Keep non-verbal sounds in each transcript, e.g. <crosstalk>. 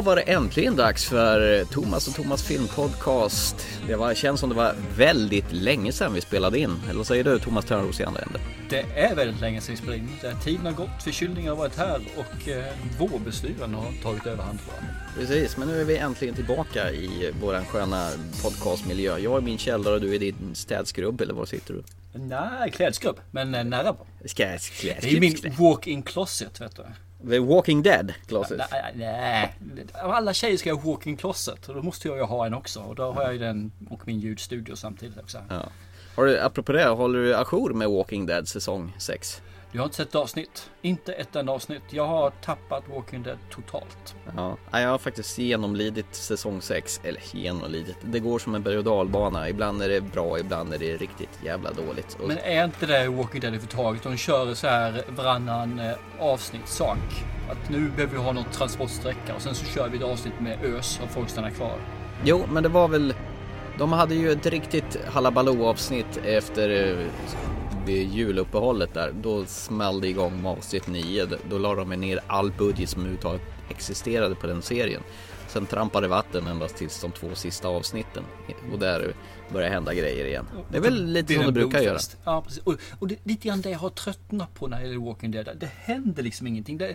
Då var det äntligen dags för Thomas och Thomas filmpodcast. Det var, känns som det var väldigt länge sedan vi spelade in. Eller vad säger du Thomas Törnros i andra änden? Det är väldigt länge sedan vi spelade in. Det- Tiden har gått, förkylningen har varit här och eh, vårbestyren har tagit överhand tror jag. Precis, men nu är vi äntligen tillbaka i våran sköna podcastmiljö. Jag är min källare och du är din städskrubb, eller var sitter du? Nej, klädskrubb, men eh, nära på. Det är min walk-in closet vet du. The Walking Dead closet. Nej, nej. Alla tjejer ska ha walk-in closet och då måste jag ju ha en också. Och då har jag ju den och min ljudstudio samtidigt också. Ja. Har du, apropå det, håller du ajour med Walking Dead säsong 6? Jag har inte sett ett avsnitt. Inte ett enda avsnitt. Jag har tappat Walking Dead totalt. Ja, jag har faktiskt genomlidit säsong 6, eller genomlidit. Det går som en berg och dalbana. Ibland är det bra, ibland är det riktigt jävla dåligt. Men är inte det Walking Dead överhuvudtaget? De kör så här varannan eh, avsnitt sak. Att nu behöver vi ha någon transportsträcka och sen så kör vi ett avsnitt med ös och folk stannar kvar. Jo, men det var väl... De hade ju ett riktigt halabaloo avsnitt efter eh, vid juluppehållet där. Då smällde igång med avsnitt 9. Då la de ner all budget som överhuvudtaget existerade på den serien. Sen trampade vatten endast tills de två sista avsnitten. Och där började hända grejer igen. Det är väl lite som det brukar göra. Ja, precis. Och, och det, lite grann det jag har tröttnat på när det gäller Walking Dead. Det händer liksom ingenting. Det,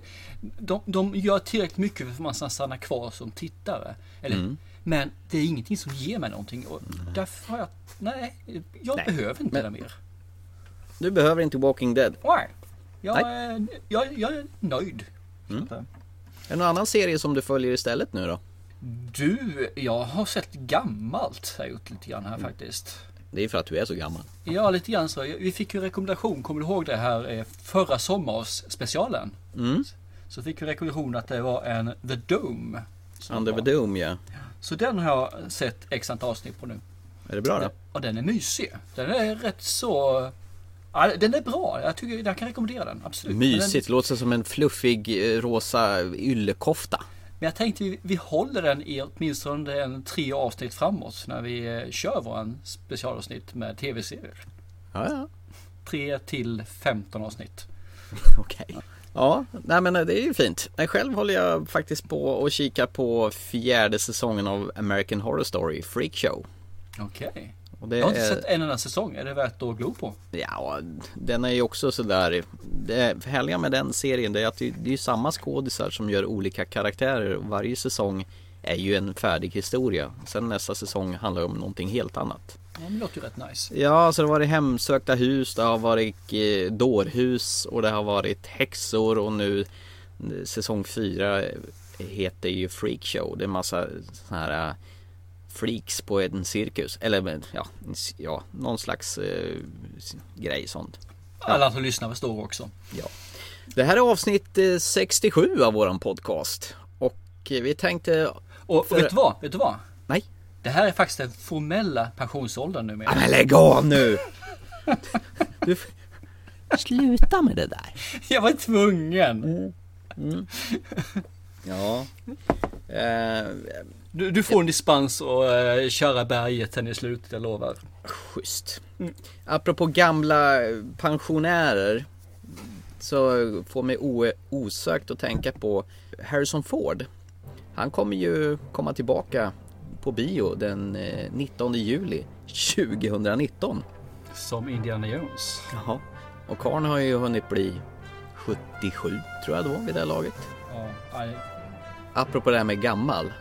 de, de gör tillräckligt mycket för att man stanna kvar som tittare. Eller, Mm. Men det är ingenting som ger mig någonting. Och därför har jag... Nej, jag Nej, behöver inte men- det mer. Du behöver inte Walking Dead. Nej. Jag, är, jag, jag är nöjd. Mm. Är det någon annan serie som du följer istället nu då? Du, jag har sett gammalt har jag gjort lite grann Mm. här faktiskt. Det är för att du är så gammal. Ja, lite grann så. Vi fick ju rekommendation, kommer du ihåg det här eh, förra sommars specialen? Mm. Så fick vi rekommendation att det var en The Dome. Under the var. Doom ja. Så den har jag sett x antal avsnitt på nu. Är det bra då? Och den är mysig. Den är rätt så... Ja, den är bra. Jag, tycker, jag kan rekommendera den. Absolut. Men den- Mysigt, låter som en fluffig eh, rosa yllekofta. Men jag tänkte vi, vi håller den i åtminstone en tre avsnitt framåt när vi eh, kör våran specialavsnitt med tv-serier. Ja, ja. 3 till 15 avsnitt. <laughs> Okej. Ja, nej men det är ju fint. Nej, själv håller jag faktiskt på och kikar på fjärde säsongen av American Horror Story, Freak Show. Okej. Det Jag har inte är, sett en enda säsong. Är det värt att glo på? ja, den är ju också sådär, det härliga med den serien det är att det, är ju samma skådisar som gör olika karaktärer. Varje säsong är ju en färdig historia. Sen nästa säsong handlar om någonting helt annat. Ja, men det låter ju rätt nice. Ja, så det har varit hemsökta hus, det har varit eh, dårhus och det har varit häxor och nu eh, säsong 4 heter ju Freakshow. Det är massa såna här eh, freaks på en cirkus. Eller ja, ja någon slags eh, grej sånt. Alla som lyssnar förstår också. Ja. Det här är avsnitt eh, 67 av våran podcast. Och eh, vi tänkte... Och, och För- vet du vad? Vet du vad? Nej. Det här är faktiskt den formella pensionsåldern numera. Ja, men lägg av nu! Du, sluta med det där. <laughs> Jag var tvungen. Ja. Eh, Du, du får en dispens och uh, köra berget sen i slutet, jag lovar. schysst. Apropå gamla pensionärer. Så får mig osökt att tänka på Harrison Ford. Han kommer ju komma tillbaka på bio den eh, 19 juli 2019. Som Indiana Jones. Jaha. Och karln har ju hunnit bli 77 tror jag då vid det här laget. Ja, aj, Apropå det här med gammal.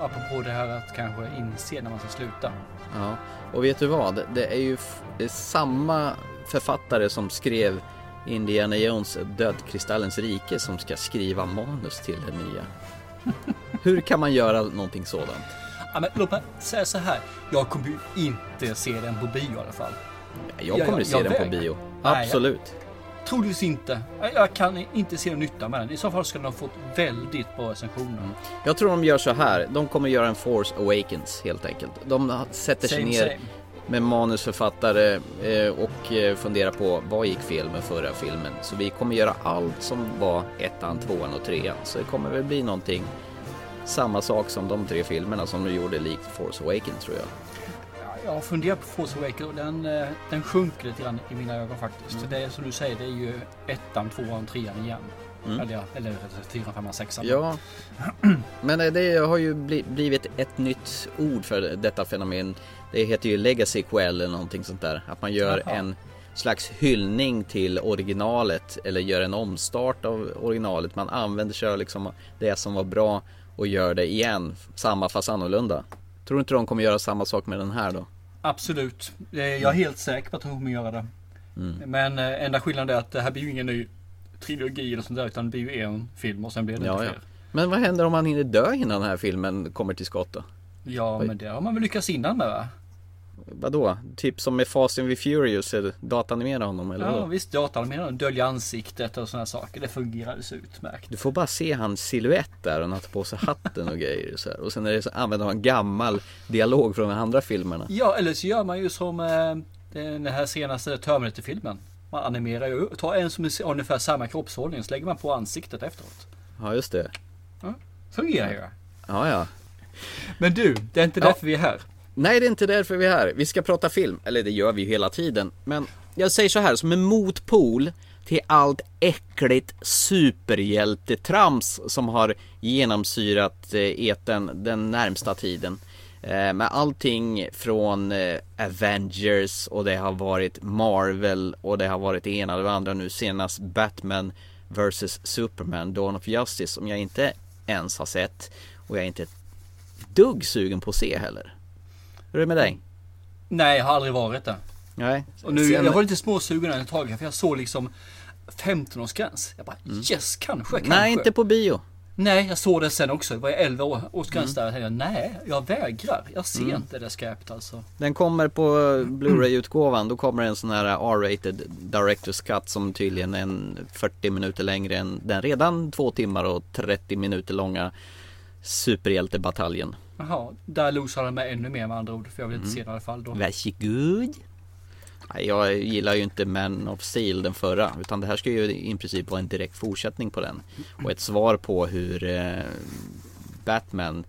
Apropå det här att kanske inse när man ska sluta. Ja, och vet du vad? Det är ju det är samma författare som skrev Indiana Jones Dödkristallens rike som ska skriva manus till det nya. <laughs> Hur kan man göra någonting sådant? Ja, men låt mig säga så här. Jag kommer ju inte se den på bio i alla fall. Jag Ja, kommer ja, att se jag den på vägrar. bio. Nej, Absolut. Troligtvis inte. Jag- kan inte se någon nytta med den. I så fall ska den ha fått väldigt bra recensioner. Jag tror de gör så här. De kommer göra en Force Awakens helt enkelt. De sätter sig Same, ner same. med manusförfattare eh, och eh, funderar på vad gick fel med förra filmen. Så vi kommer göra allt som var ettan, tvåan och trean. Så det kommer väl bli någonting samma sak som de tre filmerna som de gjorde likt Force Awakens tror jag. Ja, Jag har funderat på Force Awakens och den, eh, den sjunker lite grann i mina ögon faktiskt. Det är som du säger, det är ju ettan, tvåan, trean igen. Eller, ja, eller fyran, femman, sexan. Ja, men eh, det har ju bli- blivit ett nytt ord för detta fenomen. Det heter ju legacy quell eller någonting sånt där. Att man gör Jaha. en slags hyllning till originalet eller gör en omstart av originalet. Man använder sig av liksom det som var bra och gör det igen, samma fast annorlunda. Tror inte de kommer göra samma sak med den här då? Absolut. Jag är helt säker på att de kommer göra det. Mm. Men eh, enda skillnaden är att det här blir ju ingen ny trilogi eller sånt där. Utan det blir ju en film och sen blir det Ja, inte ja. fler. Men vad händer om man hinner dö innan den här filmen kommer till skott då? Ja, Oj. men det har man väl lyckats innan med va? Vadå? Typ som med Fast and the Furious, eller datanimera honom eller Ja, vadå? visst. Dataanimeraren dölja ansiktet och sådana saker. Det fungerar alldeles utmärkt. Du får bara se hans silhuett där och han tar på sig hatten och grejer så här. Och sen är det så, använder man gammal dialog från de andra filmerna. Ja, eller så gör man ju som eh, den här senaste Terminator-filmen. Man animerar ju, tar en som är ungefär samma kroppshållning så lägger man på ansiktet efteråt. Ja just det. Fungerar ju. Ja ja. Men du, det är inte Ja. därför vi är här. Nej det är inte därför vi är här. Vi ska prata film. Eller det gör vi ju hela tiden. Men jag säger så här, som en motpol till allt äckligt superhjältetrams som har genomsyrat eh, eten den närmsta tiden. Eh, med allting från eh, Avengers och det har varit Marvel och det har varit det ena och det andra nu senast Batman vs Superman Dawn of Justice som jag inte ens har sett och jag är inte ett dugg sugen på att se heller. Hur är det med dig? Nej, jag har aldrig varit det. Nej. Och nu, jag var lite småsugen ett tag för jag såg liksom 15-årsgräns. Jag bara yes, kanske, kanske. Nej, inte på bio. Nej, jag såg det sen också. Det var 11 år, årsgräns Mm. där. Jag nej, jag vägrar. Jag ser inte det skräpet alltså. Den kommer på Blu-ray-utgåvan. Då kommer en sån här R-rated Director's Cut som tydligen är en 40 minuter längre än den redan 2 timmar och 30 minuter långa superhjältebataljen. Jaha, där losar de mig ännu mer med andra ord. För jag vill Mm. inte se det i alla fall då. Varsågod. Jag gillar ju inte Man of Steel den förra utan det här ska ju i princip vara en direkt fortsättning på den. Och ett svar på hur eh, Batman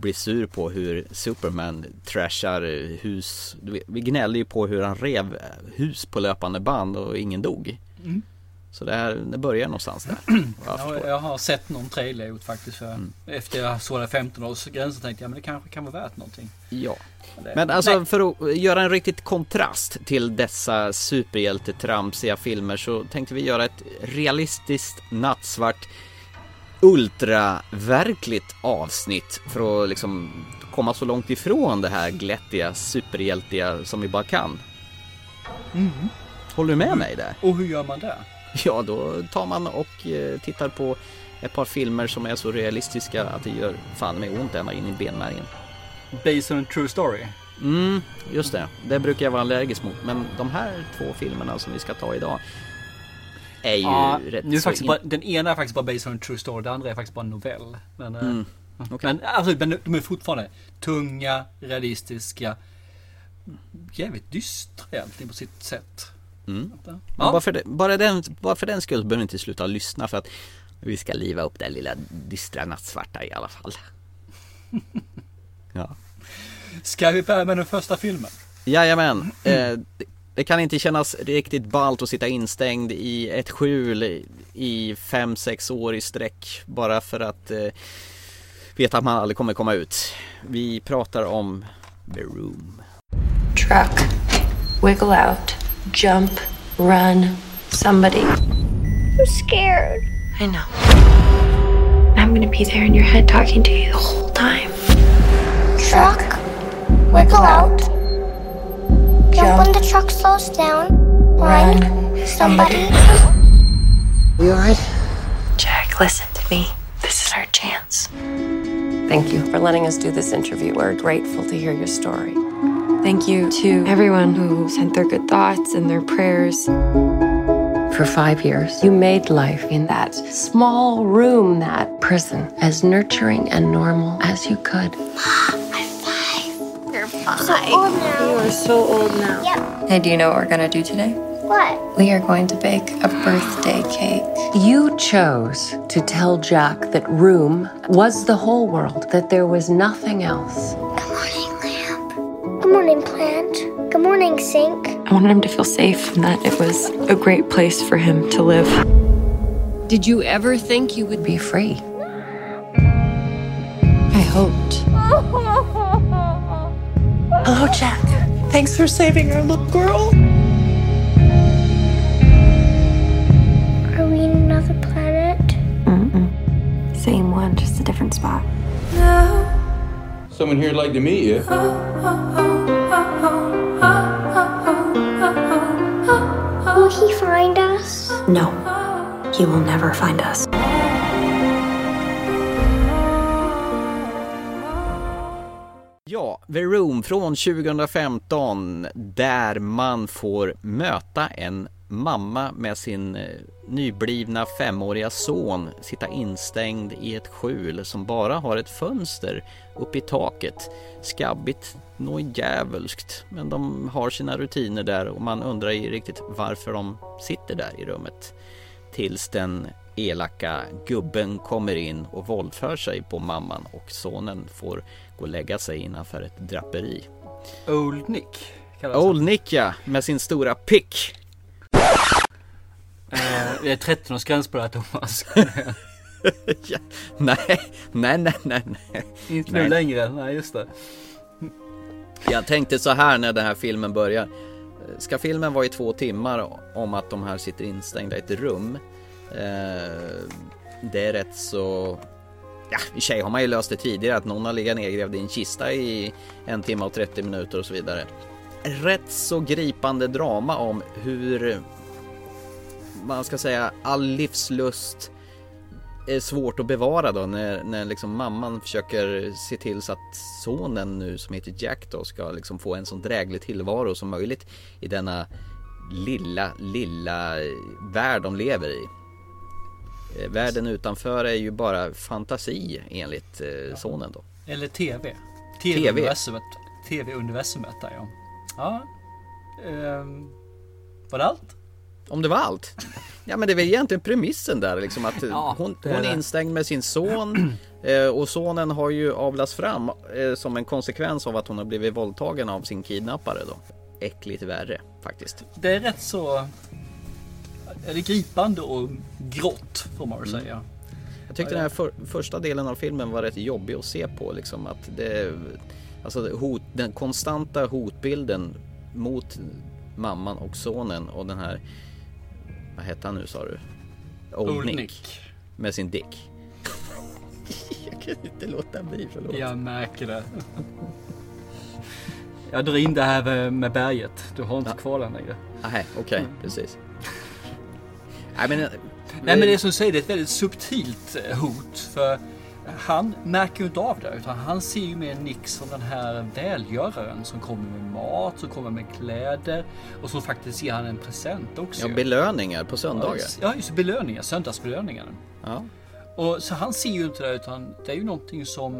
blir sur på hur Superman trashar hus. Vi gnällde ju på hur han rev hus på löpande band och ingen dog. Mm. Så det här, det börjar någonstans där. <clears throat> Jag. Mm. jag har sett någon trailer gjort faktiskt. För Efter jag såg den 15-årsgränsen tänkte jag men det kanske kan vara värt någonting. Ja. Men alltså Nej. för att göra en riktigt kontrast till dessa superhjältetramsiga filmer så tänkte vi göra ett realistiskt nattsvart ultraverkligt avsnitt för att liksom komma så långt ifrån det här glättiga superhjältiga som vi bara kan. Mhm. Håller du med mig där? Och hur gör man det? <laughs> Ja, då tar man och eh, tittar på ett par filmer som är så realistiska att det gör fan med ont ända in i benmärgen. Based on a true story. Mm, just det. Det brukar jag vara allergisk mot. Men de här två filmerna som vi ska ta idag är ju Ja, rätt nu faktiskt in- bara, den ena är faktiskt bara based on a true story. Den andra är faktiskt bara en novell. Men, eh, Mm, okej. men absolut, men de är fortfarande tunga, realistiska. Jävligt dystra egentligen på sitt sätt. Mm. Ja. Men bara, för det, bara, den, bara för den skull behöver ni inte sluta lyssna för att vi ska liva upp det lilla dystra nattsvarta i alla fall. <laughs> Ja. Ska vi börja med den första filmen? Jajamän. <clears throat> Eh, det- det kan inte kännas riktigt ballt att sitta instängd i ett skjul i- i fem sex år i sträck bara för att eh, veta att man aldrig kommer komma ut. Vi pratar om The Room. Truck. Wiggle out. Jump. Run. Somebody. I'm scared. I know. I'm gonna be there in your head talking to you the whole time. Truck. Wiggle out. Jump when the truck slows down. Run. Somebody. You alright? Jack, listen to me. This is our chance. Thank you for letting us do this interview. We're grateful to hear your story. Thank you to everyone who sent their good thoughts and their prayers. For five years, you made life in that small room, that prison, as nurturing and normal as you could. <gasps> You're so old now. are so old now. Yep. Hey, do you know what we're gonna do today? What? We are going to bake a birthday cake. You chose to tell Jack that room was the whole world, that there was nothing else. Morning, plant. Good morning, sink. I wanted him to feel safe and that it was a great place for him to live. Did you ever think you would be free? I hoped. <laughs> Hello, Jack. Thanks for saving our little girl. Are we in another planet? Same one, just a different spot. Someone here'd like to meet you. Oh, oh, oh. Will he find us? No, he will never find us. Ja, The Room från 2015 där man får möta en mamma med sin eh, nyblivna femåriga son sitta instängd i ett skjul som bara har ett fönster upp i taket. Skabbigt, något djävulskt, men de har sina rutiner där och man undrar ju riktigt varför de sitter där i rummet. Tills den elaka gubben kommer in och våldför sig på mamman och sonen får gå och lägga sig innanför ett draperi. Old Nick. Old Nick ja, med sin stora pick. Eh, det är 13-årsgräns på det här Thomas. <laughs> ja, nej, nej, nej, nej. Inte nu längre. Nej just det. Jag tänkte så här när den här filmen börjar. Ska filmen vara i två timmar om att de här sitter instängda i ett rum? Eh, det är rätt så... Ja, i och för sig har man ju löst det tidigare att någon har legat nedgrävd i en kista i en timme och 30 minuter och så vidare. Rätt så gripande drama om hur man ska säga all livslust är svårt att bevara då när, när liksom mamman försöker se till så att sonen nu som heter Jack då ska liksom få en så dräglig tillvaro som möjligt i denna lilla, lilla värld de lever i. Eh, Världen utanför är ju bara fantasi enligt eh, sonen då. Eller TV. TV. TV-universumet. TV-universumet där ja. Ja. Ehm, var det allt? Om det var allt? Ja men det är väl egentligen premissen där liksom att Ja, hon, det är hon är det. instängd med sin son <clears throat> eh, och sonen har ju avlats fram eh, som en konsekvens av att hon har blivit våldtagen av sin kidnappare då. Äckligt värre faktiskt. Det är rätt så är det gripande och grått får man väl Mm. säga. Jag tyckte den här för, första delen av filmen var rätt jobbig att se på liksom att det Alltså hot, den konstanta hotbilden mot mamman och sonen och den här Vad hette han nu sa du? Old, Old Nick, Nick. med sin dick. <laughs> Jag kan inte låta bli, förlåt. Jag märker det. <laughs> Jag drar in det här med- berget. Du har inte Ja. kvar den längre. Nej, okej, precis. Nej men, Nej men det är som du säger, det är ett väldigt subtilt eh, hot. För han märker ju inte av det. Utan han ser ju mer Nick som den här välgöraren som kommer med mat, som kommer med kläder. Och som faktiskt ger han en present också. ja, belöningar på söndagar. Ja, just belöningar. Söndagsbelöningar. Ja. Och så han ser ju inte det utan det är ju någonting som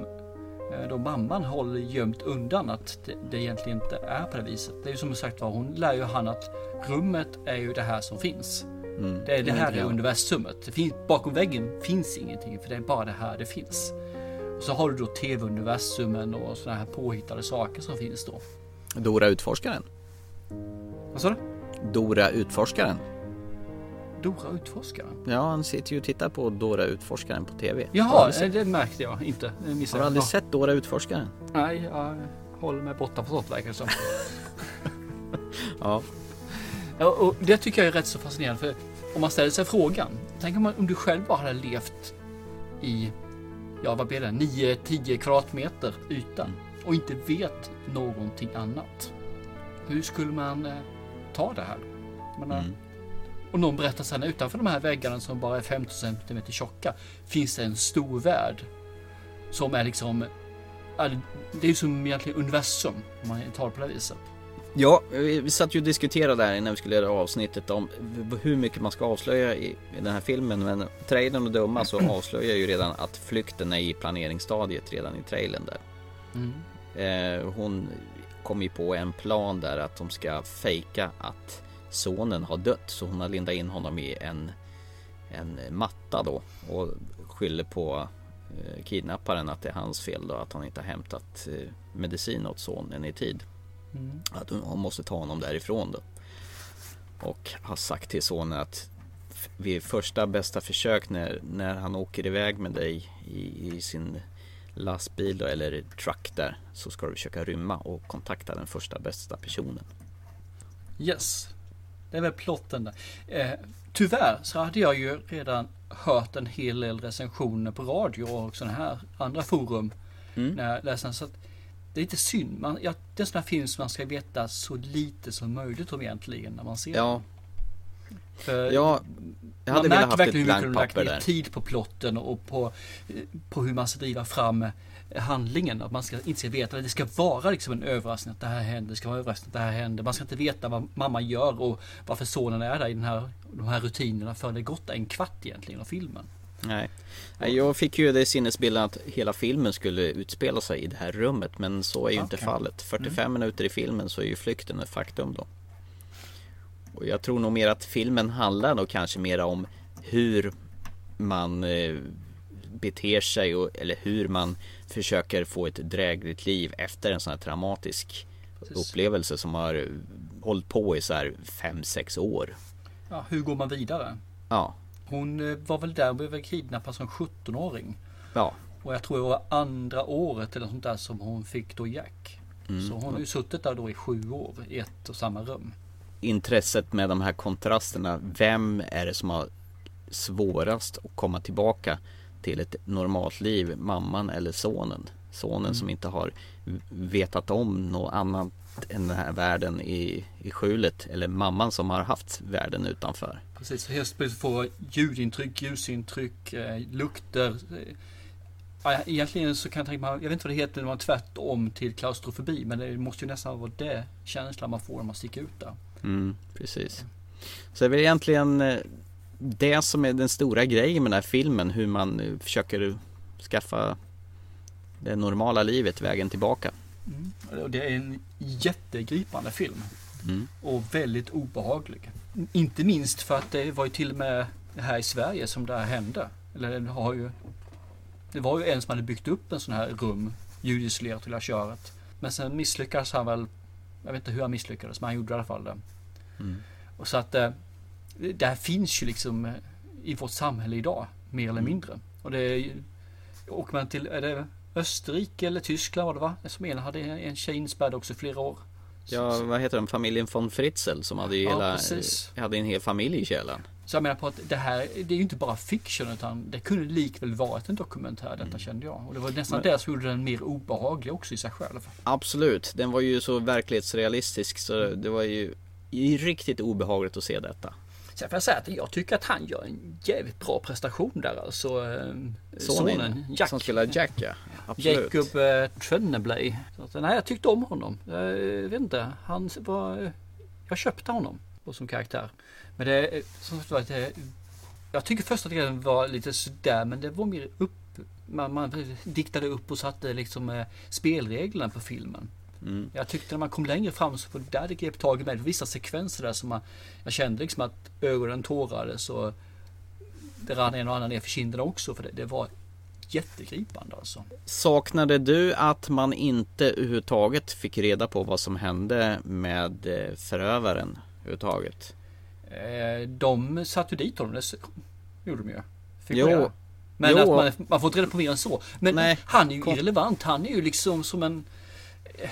eh, då mamman håller gömt undan att det, det egentligen inte är på det viset. Det är ju som sagt var, hon lär ju han att rummet är ju det här som finns. Det, är, det här är universumet. Det finns, bakom väggen finns ingenting för det är bara det här det finns. Och så har du då tv-universumen och sådana här påhittade saker som finns då. Dora Utforskaren. Vad sa du? Dora Utforskaren. Dora Utforskaren? Ja, han sitter ju och tittar på Dora Utforskaren på TV. Jaha, eh, det märkte jag inte. Det missade Har du aldrig Ja. sett Dora Utforskaren? Nej, jag håller mig borta från sånt verkar det som. <laughs> Ja. Ja, och det tycker jag är rätt så fascinerande för om man ställer sig frågan. Tänk om, man, om du själv bara hade levt i, ja vad blir det, 9-10 kvadratmeter yta och inte vet någonting annat. Hur skulle man eh, ta det här? Jag menar, Och någon berättar sen utanför de här väggarna som bara är 15 cm tjocka finns det en stor värld som är liksom det är ju som egentligen universum om man tar det på det här viset. Ja, vi satt ju och diskuterade där innan vi skulle göra avsnittet om hur mycket man ska avslöja i, den här filmen. Men trailern och döma så <clears throat> avslöjar ju redan att flykten är i planeringsstadiet redan i trailern där. Eh, hon kom ju på en plan där att de ska fejka att sonen har dött. Så hon har lindat in honom i en, en matta då och skyller på eh, kidnapparen att det är hans fel då att han inte har hämtat eh, medicin åt sonen i tid. Att hon måste ta honom därifrån då. Och har sagt till sonen att vid första bästa försök när, när han åker iväg med dig i, i sin lastbil då, eller truck där så ska du försöka rymma och kontakta den första bästa personen. Yes. Det är väl plotten där. Eh, tyvärr så hade jag ju redan hört en hel del recensioner på radio och sådana här andra forum. Mm. När jag läste. Så att det är lite synd. Man, ja, det är en sån här film som man ska veta så lite som möjligt om egentligen när man ser. Ja, För ja jag hade man märker verkligen hur mycket de lagt ner tid på plotten och på, på hur man ska driva fram eh, handlingen. Att man ska inte ska veta, det ska vara liksom en överraskning att det här händer, det ska vara överraskning att det här händer. Man ska inte veta vad mamma gör och varför sonen är där i den här, de här rutinerna förrän det gått en kvart egentligen av filmen. Nej. Jag fick ju det sinnesbilden att hela filmen skulle utspela sig i det här rummet men så är ju inte Okej. fallet. 45 minuter i filmen så är ju flykten ett faktum då. Och jag tror nog mer att filmen handlar då kanske mer om hur man eh, beter sig och, eller hur man försöker få ett drägligt liv efter en sån här traumatisk Precis. upplevelse som har hållit på i så här 5-6 år. Ja, hur går man vidare? Ja, Hon eh, var väl där och blev kidnappad som 17-åring. ja, Och jag tror det var andra året eller sånt där som hon fick då Jack. Mm. Så hon har ju suttit där då i sju år i ett och samma rum. intresset med de här kontrasterna. Vem är det som har svårast att komma tillbaka till ett normalt liv? Mamman eller sonen? Sonen som inte har vetat om något annat den här världen i, i skjulet. Eller mamman som har haft världen utanför. Precis, helt plötsligt få ljudintryck, ljusintryck, eh, lukter. Eh, ja, egentligen så kan jag tänka mig, jag vet inte vad det heter när man tvärtom till klaustrofobi, men det måste ju nästan vara det känslan man får när man sticker ut där. Mm, precis. Så det är väl egentligen eh, det som är den stora grejen med den här filmen. Hur man eh, försöker skaffa det normala livet, vägen tillbaka. Och det är en jättegripande film. Mm. Och väldigt obehaglig. Inte minst för att det var ju till och med här i Sverige som det här hände. Eller det har ju Det var ju en som hade byggt upp en sån här rum ljudisolerat till köret. Men sen misslyckades han väl Jag vet inte hur han misslyckades men han gjorde i alla fall det. Mm. Och så att eh, Det här finns ju liksom eh, I vårt samhälle idag Mer eller mindre. Och det är Åker man till är det Österrike eller Tyskland var det va? Som en hade en tjej inspärrad också flera år. Ja, vad heter den? Familjen von Fritzl som hade ju Ja, hela, precis. hade en hel familj i källaren. Så jag menar på att det här, det är ju inte bara fiction utan det kunde likväl varit en dokumentär detta kände jag. Och det var nästan Mm. Men- det som gjorde den mer obehaglig också i sig själv. Absolut, den var ju så verklighetsrealistisk så det var ju riktigt obehagligt att se detta. Sen får jag säga att jag tycker att han gör en jävligt bra prestation där alltså. eh, Sonen, Sonen, Jack. som spelar Jack ja. Absolut. Jacob eh. Så att, nej, jag tyckte om honom. Jag vet inte, han var... eh, Jag köpte honom som karaktär. Men det, eh, som sagt det, jag tycker första delen var lite sådär, men det var mer upp... Man, man diktade upp och satte liksom eh, spelreglerna på filmen. Mm. Jag tyckte när man kom längre fram så var det där det grep tag i mig. Vissa sekvenser där som man, jag kände liksom att ögonen tårades och det rann en och annan ner för kinderna också för det, det var jättegripande alltså. Saknade du att man inte överhuvudtaget fick reda på vad som hände med eh, förövaren överhuvudtaget? Eh, de satte ju dit honom, det gjorde de ju. Fick Jo. göra. Men Jo. att man, man får inte reda på mer än så. Men Nej. han är ju Kom. irrelevant. Han är ju liksom som en... eh,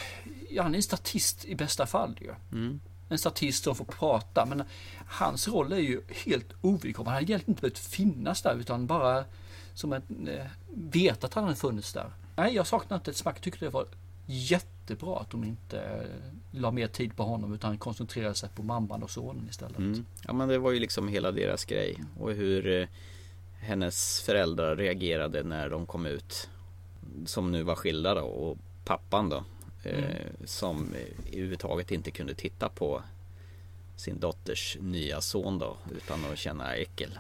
Ja, han är en statist i bästa fall ju. Mm. En statist som får prata. Men hans roll är ju helt ovidkommande. Han hade egentligen inte behövt finnas där utan bara som att eh, veta att han hade funnits där. Nej, jag saknar inte ett smack. Jag tycker det var jättebra att de inte eh, la mer tid på honom utan koncentrerade sig på mamman och sonen istället. Mm. Ja men det var ju liksom hela deras grej och hur eh, hennes föräldrar reagerade när de kom ut. Som nu var skilda då och pappan då. Eh, som överhuvudtaget inte kunde titta på sin dotters nya son då utan att känna äckel.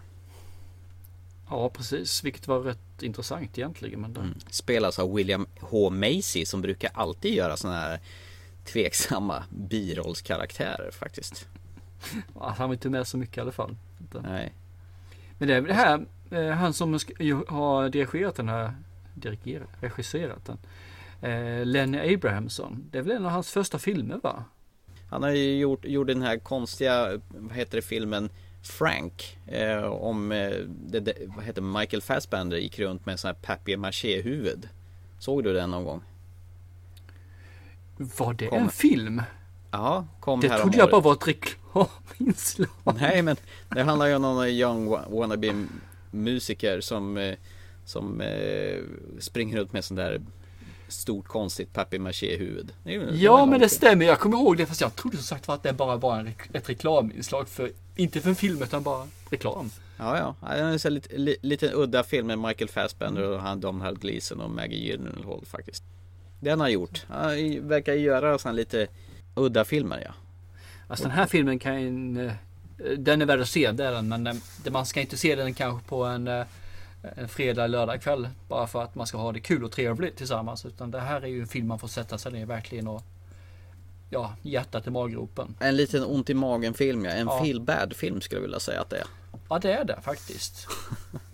Ja, precis. Vilket var rätt intressant egentligen. Men det, Mm. Spelas av William H. Macy som brukar alltid göra sådana här tveksamma birollskaraktärer faktiskt. ja, han var inte med så mycket i alla fall. Nej. Men det är väl det här, eh, han som har dirigerat den här, dirigerat, regisserat den. Eh, Lenny Abrahamson. Det är väl en av hans första filmer va? Han har ju gjort, gjort den här konstiga, vad heter det filmen Frank. Eh, om, eh, det, det, vad heter Michael Fassbender gick runt med en sån här papier-maché-huvud. Såg du den någon gång? Var det Kom. en film? Ja, kom Det trodde jag bara var ett reklaminslag. Nej, men det handlar ju om någon young wa- wannabe musiker som, eh, som eh, springer runt med sån där stort konstigt papier-maché-huvud. Det är ju- Ja, men det stämmer. Jag kommer ihåg det. Fast jag trodde som sagt var att det bara var en, ett reklaminslag. För, inte för en film utan bara reklam. Ja, ja. Det är en lite, li, lite udda film med Michael Fassbender och han Domhnall Gleeson och Maggie Gyllenhaal faktiskt. Den har gjort. Han verkar göra såna lite udda filmer ja. Alltså den här filmen kan eh, Den är värd att se, det är den. Men det- man ska inte se den kanske på en, eh, en fredag, lördag kväll. Bara för att man ska ha det kul och trevligt tillsammans. Utan det här är ju en film man får sätta sig ner verkligen och Ja, hjärtat i maggropen. En liten ont i magen film ja. En Ja. feel bad film skulle jag vilja säga att det är. Ja, det är det faktiskt. <laughs>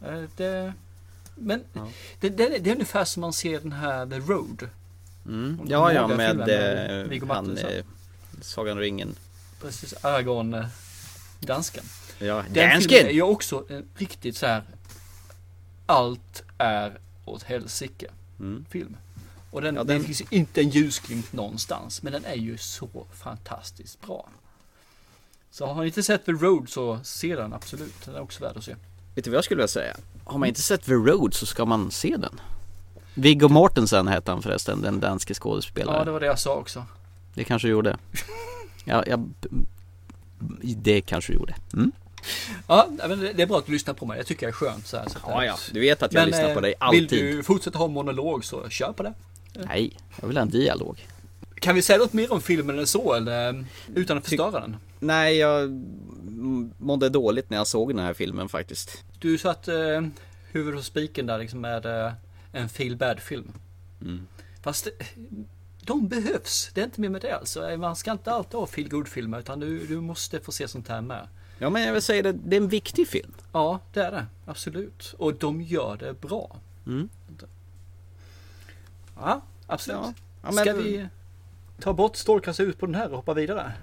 Eh, det, men det, det, är- det är ungefär som man ser den här The Road. Mm. Ja, ja med med eh, Viggo han eh, Sagan om ringen. Precis, Aragorn, dansken. Ja, Den filmen är dansken! ju också riktigt så här. Allt är åt helsike film. Och den, Mm. Ja, den- det finns inte en ljusglimt någonstans. Men den är ju så fantastiskt bra. Så har ni inte sett The Road så se den absolut. Den är också värd att se. Vet du vad jag skulle vilja säga? Har man inte sett The Road så ska man se den. Viggo Mortensen hette han förresten, den danske skådespelaren. Ja, det var det jag sa också. Det kanske gjorde. <laughs> Ja, jag... Det kanske gjorde. Mm. Ja, men det det är bra att du lyssnar på mig. Det tycker jag är skönt. Så här, så Ja, det- ja. Du vet att jag lyssnar eh, på dig alltid. Vill du fortsätta ha monolog så kör på det. Nej, jag vill ha en dialog. Kan vi säga något mer om filmen än så eller utan att förstöra den? Nej, jag mådde dåligt när jag såg den här filmen faktiskt. Du satt eh, huvudet på spiken där liksom med eh, en feel bad film. Mm. Fast eh, de behövs. Det är inte mer med det alltså. Eh, Man ska inte alltid ha feel good filmer utan du, du måste få se sånt här med. Ja, men jag vill säga det, det är en viktig film. Ja, det är det. Absolut. Och de gör det bra. Mm. Ja, absolut. Ja. Ja, men- Ska vi ta bort strålkastar ut på den här och hoppa vidare? <laughs>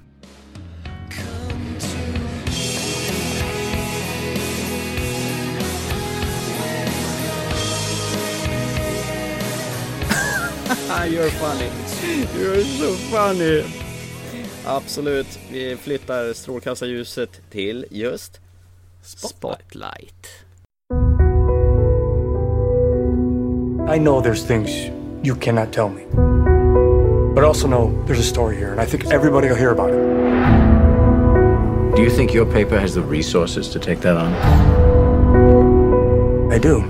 You're funny. You're so funny. Absolut, vi flyttar strålkastarljuset till just Spotlight. I know there's things you cannot tell me. But I also know there's a story here, and I think everybody will hear about it. Do you think your paper has the resources to take that on? I do.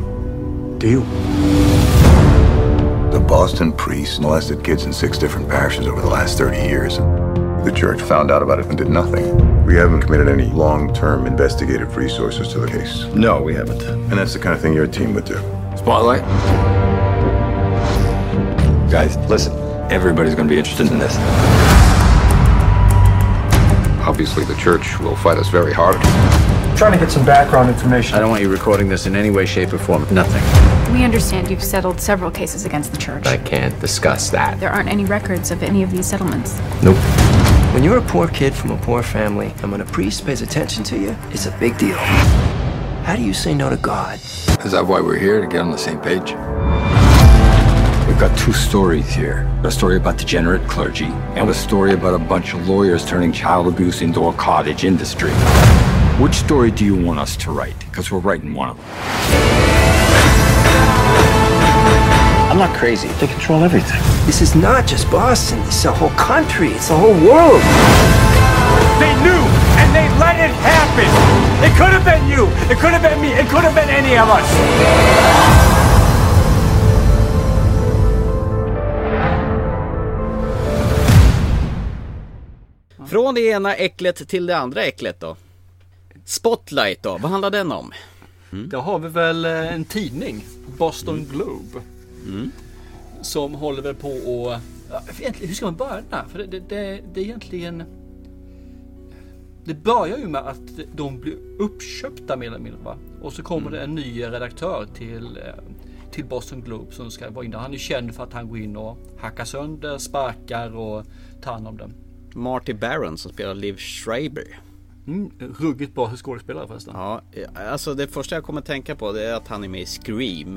Do you? The Boston priests molested kids in six different parishes over the last 30 years. The church found out about it and did nothing. We haven't committed any long term investigative resources to the case. No, we haven't. And that's the kind of thing your team would do. Spotlight? Guys, listen. Everybody's going to be interested in this. Obviously, the church will fight us very hard. trying to get some background information. I don't want you recording this in any way, shape, or form. Nothing. We understand you've settled several cases against the church. I can't discuss that. There aren't any records of any of these settlements. Nope. When you're a poor kid from a poor family, and when a priest pays attention to you, it's a big deal. How do you say no to God? Is that why we're here to get on the same page? We've got two stories here a story about degenerate clergy, and a story about a bunch of lawyers turning child abuse into a cottage industry. Which story do you want us to write? Because we're writing one of them. I'm not crazy. They control everything. This is not just Boston. It's the whole country. It's the whole world. They knew, and they let it happen. It could have been you. It could have been me. It could have been any of us. Från det ena äcklet till det andra äcklet då. Spotlight då, vad handlar den om? Då har vi väl eh, en tidning, Boston Globe. Som håller väl på och... Ja, egentligen, hur ska man börja? För det, det, det, det är egentligen... Det börjar ju med att de blir uppköpta mer eller mindre va? Och så kommer det en ny redaktör till, eh, till Boston Globe som ska vara inne. Han är känd för att han går in och hackar sönder, sparkar och tar hand om dem. Marty Baron som spelar Liv Schreiber. Mm, ruggigt bra skådespelare förresten. Ja, alltså det första jag kommer tänka på det är att han är med i Scream.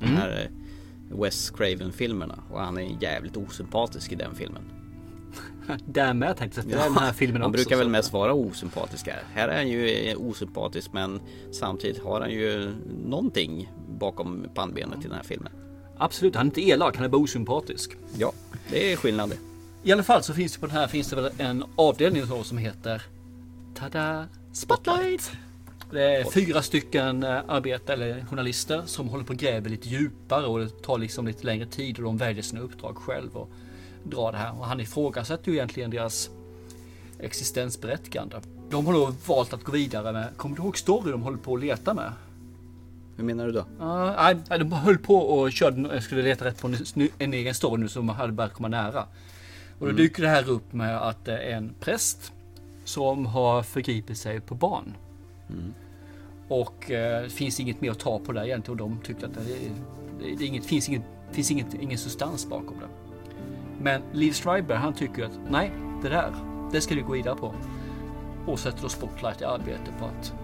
Den Mm. här eh, Wes Craven-filmerna. Och han är jävligt osympatisk i den filmen. <laughs> Därmed tänkte jag spela den här filmen Han också. brukar väl mest vara osympatisk här. Här är han ju eh, osympatisk men samtidigt har han ju någonting bakom pannbenet i den här filmen. Absolut, han är inte elak, han är bara osympatisk. Ja, det är skillnad det. I alla fall så finns det på den här finns det väl en avdelning som heter Tada! Spotlight! Det är fyra stycken eh, arbetare eller journalister som håller på och gräver lite djupare och det tar liksom lite längre tid och de väljer sina uppdrag själv och drar det här. Och han ifrågasätter ju egentligen deras existensberättigande. De har då valt att gå vidare med, kommer du ihåg story de håller på att leta med? Hur menar du då? Nej, nej, de höll på och körde, skulle leta rätt på en, en egen story nu som hade börjat komma nära. Och då Mm. dyker det här upp med att det är en präst som har förgripit sig på barn. Mm. Och eh, det finns inget mer att ta på där egentligen och de tyckte att det, det, det är inget, finns, inget, finns inget, ingen substans bakom det. Men Liv Schreiber han tycker att nej, det där, det ska du gå vidare på. Och sätter då spotlight i arbete på att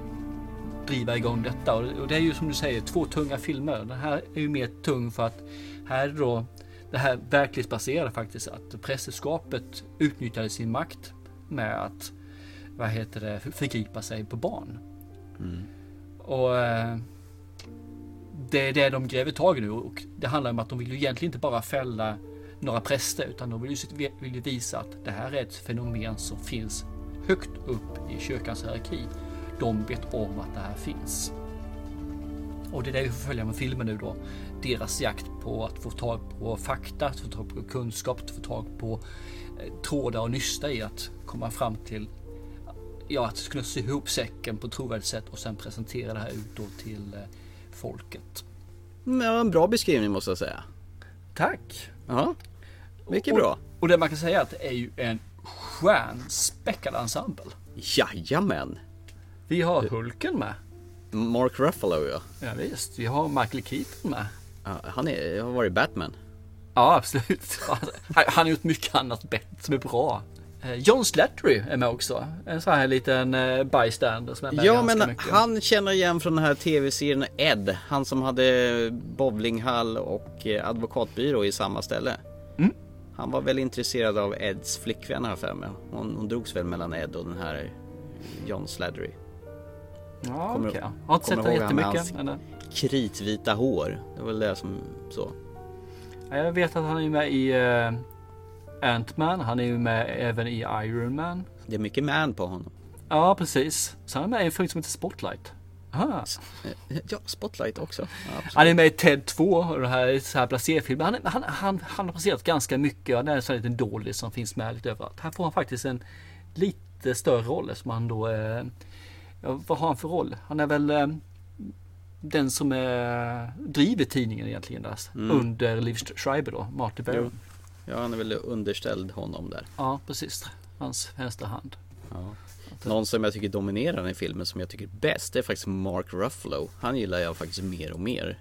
driva igång detta. Och och det är ju som du säger två tunga filmer. Den här är ju mer tung för att här är då det här verklighetsbaserade faktiskt att prästerskapet utnyttjade sin makt med att vad heter det, förgripa sig på barn. Och eh, det är det de gräver tag i nu och det handlar om att de vill ju egentligen inte bara fälla några präster utan de vill ju, vill ju visa att det här är ett fenomen som finns högt upp i kyrkans hierarki. De vet om att det här finns. Och det är det vi får följa med filmen nu då. Deras jakt på att få tag på fakta, att få tag på kunskap, att få tag på eh, trådar och nysta i att komma fram till ja, att kunna sy ihop säcken på ett trovärdigt sätt och sen presentera det här ut då till eh, folket. Det var en bra beskrivning måste jag säga. Tack! Ja, mycket och, bra. Och det man kan säga är att det är ju en stjärnspäckad ensemble. Jajamän. Vi har Hulken med. Mark Ruffalo ja. Ja, visst, vi har Michael Keaton med. ja han är, har varit Batman. Ja, absolut. Han <laughs> han har gjort mycket annat bett som är bra. Eh, John Slattery är med också. En sån här liten eh, bystander som är med Ja men mycket. han känner igen från den här tv-serien Ed. Han som hade bowlinghall och eh, advokatbyrå i samma ställe. Mm. Han var väl intresserad av Eds flickvän här för mig. Hon, hon drogs väl mellan Ed och den här John Slattery. Ja, okej. Jag har inte sett det jättemycket. hans Kritvita hår. Det var väl det som så. ja, jag vet att han är med i Ant-Man. Han är ju med även i Iron Man. Det är mycket man på honom. Ja, precis. Så han är med i en film som heter Spotlight. Aha. Ja, Spotlight också. Ja. Han är med i Ted 2 och det här är så här placerfilm. Han, han, han, han har placerat ganska mycket. Han är en sån liten dålig som finns med lite överallt. Här får han faktiskt en lite större roll som han då eh, ja, vad har han för roll? Han är väl eh, den som eh, driver tidningen egentligen där, Mm. under Liv Schreiber då, Marty. Baron. Ja, han är väl underställd honom där. Ja, precis. Hans vänstra hand. Ja. Någon som jag tycker dominerar här filmen som jag tycker bäst det är faktiskt Mark Ruffalo. Han gillar jag faktiskt mer och mer.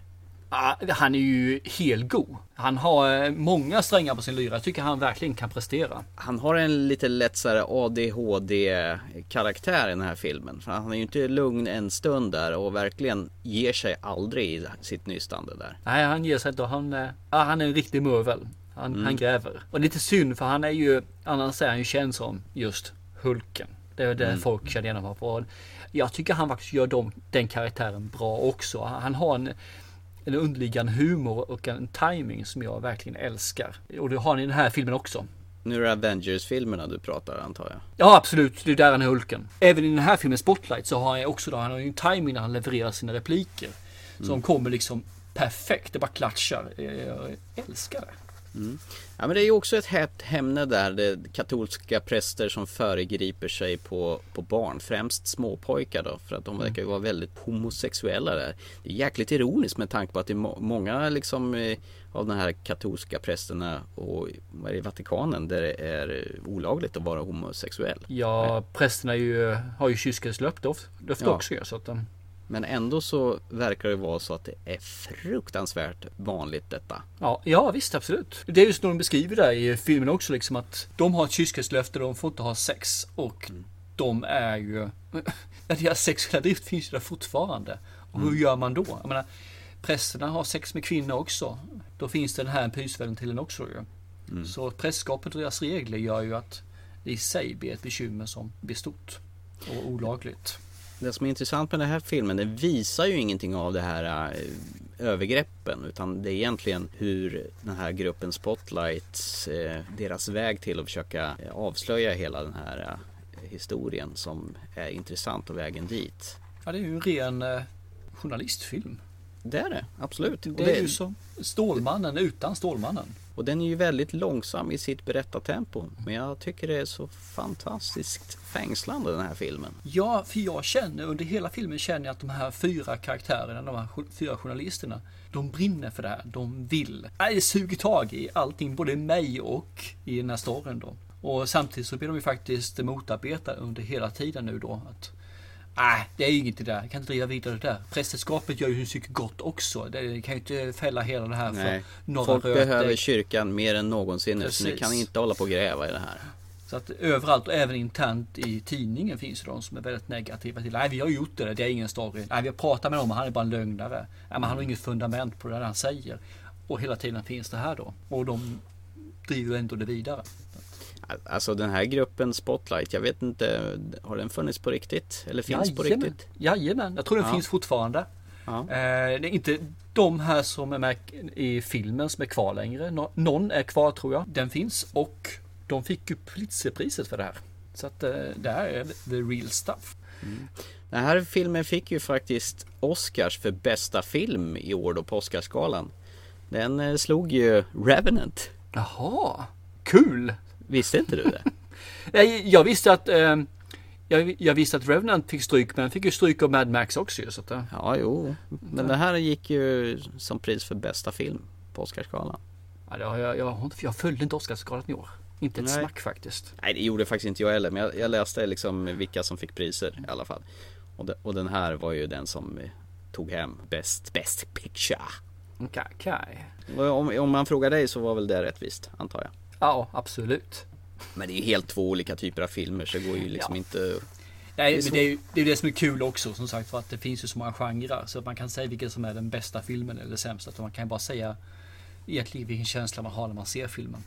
Han är ju helgod. Han har eh, många strängar på sin lyra. Jag tycker han verkligen kan prestera. Han har en lite lätt så ADHD karaktär i den här filmen. För han är ju inte lugn en stund där och verkligen ger sig aldrig i sitt nystande där. Nej, han ger sig inte. Han, eh, han är en riktig mövel. Han, Mm. han gräver. Och lite synd för han är ju, annars är han ju känd som just Hulken. Det är det Mm. folk känner igen honom på. Och Jag tycker han faktiskt gör dem, den karaktären bra också. Han han har en, en underliggande humor och en timing som jag verkligen älskar. Och det har han i den här filmen också. Nu är det Avengers-filmerna du pratar antar jag. Ja absolut, det är där han är Hulken. Även i den här filmen Spotlight så har han också då, han har ju en timing när han levererar sina repliker. Som Mm. kommer liksom perfekt, det bara klatschar. Jag älskar det. Mm. Ja men det är ju också ett hett ämne där, det katolska präster som föregriper sig på, på barn, främst småpojkar då, för att de verkar ju vara väldigt homosexuella där. Det är jäkligt ironiskt med tanke på att det är må- många liksom eh, av de här katolska prästerna och vad är det, i Vatikanen där det är olagligt att vara homosexuell. Ja, prästerna ju, har ju of- löfte Ja. också så att um, Men ändå så verkar det vara så att det är fruktansvärt vanligt detta. ja, ja visst absolut. Det är just när de beskriver det i filmen också liksom att de har ett kyskhetslöfte, de får inte ha sex och de är ju, <laughs> deras sexuella drift finns ju där fortfarande. Och hur Mm. gör man då? Jag menar, prästerna har sex med kvinnor också. Då finns det den här pysventilen också ju. Mm. Så prästskapet och deras regler gör ju att det i sig blir ett bekymmer som blir stort och olagligt. Det som är intressant med den här filmen, den visar ju ingenting av det här eh, övergreppen utan det är egentligen hur den här gruppen Spotlights, eh, deras väg till att försöka eh, avslöja hela den här historien som är intressant och vägen dit. Ja, det är ju en ren journalistfilm. Det är det, absolut. Det är ju som Stålmannen utan Stålmannen. Och den är ju väldigt långsam i sitt berättartempo. Men jag tycker det är så fantastiskt fängslande den här filmen. Ja, för jag känner under hela filmen känner jag att de här fyra karaktärerna, de här fyra journalisterna, de brinner för det här. De vill. Nej, Det suger tag i allting, både mig och i den här storyn då. Och samtidigt så blir de ju faktiskt motarbetade under hela tiden nu då. Att, Nej, det är inget det där. Jag kan inte driva vidare det där. Prästerskapet gör ju mycket gott också. Det kan ju inte fälla hela det här Nej, för några folk rötägg. behöver kyrkan mer än någonsin nu. Så ni kan inte hålla på och gräva i det här. Så att överallt och även internt i tidningen finns det de som är väldigt negativa till. Nej, vi har gjort det, det är ingen story. Nej, vi har pratat med honom, han är bara en lögnare. Nej, men han har inget fundament på det där han säger. Och hela tiden finns det här då. Och de driver ändå det vidare. Alltså den här gruppen Spotlight, jag vet inte, har den funnits på riktigt? Eller finns på Jajamän. riktigt? Jajamän, jag tror den Ja. finns fortfarande. Ja. Eh, det är inte de här som är med i filmen som är kvar längre. Nå- någon är kvar tror jag. Den finns och de fick ju Pulitzerpriset för det här. Så att eh, det här är the real stuff. Den här filmen fick ju faktiskt Oscars för bästa film i år då på Oscarsgalan. Den eh, slog ju Revenant. Jaha, kul! Visste inte du det? <laughs> Jag, jag visste att eh, jag, jag visste att Revenant fick stryk men den fick ju stryk av Mad Max också ju, så att, eh, Ja, jo. Men det här gick ju som pris för bästa film på Oscarsgalan. ja, det har jag, jag, jag följde inte Oscarsgalan i år. Inte ett Nej. smack faktiskt. Nej, det gjorde faktiskt inte jag heller. Men jag, jag läste liksom vilka som fick priser i alla fall. Och, de, och den här var ju den som eh, tog hem Best, best Picture. Okej, okej. Och om, om man frågar dig så var väl det rättvist, antar jag. Ja, absolut. Men det är ju helt två olika typer av filmer så det går ju liksom Ja. inte... Nej, Det är men det är ju det, är det som är kul också som sagt för att det finns ju så många genrer så att man kan säga vilken som är den bästa filmen eller sämsta. Utan man kan ju bara säga egentligen vilken känsla man har när man ser filmen.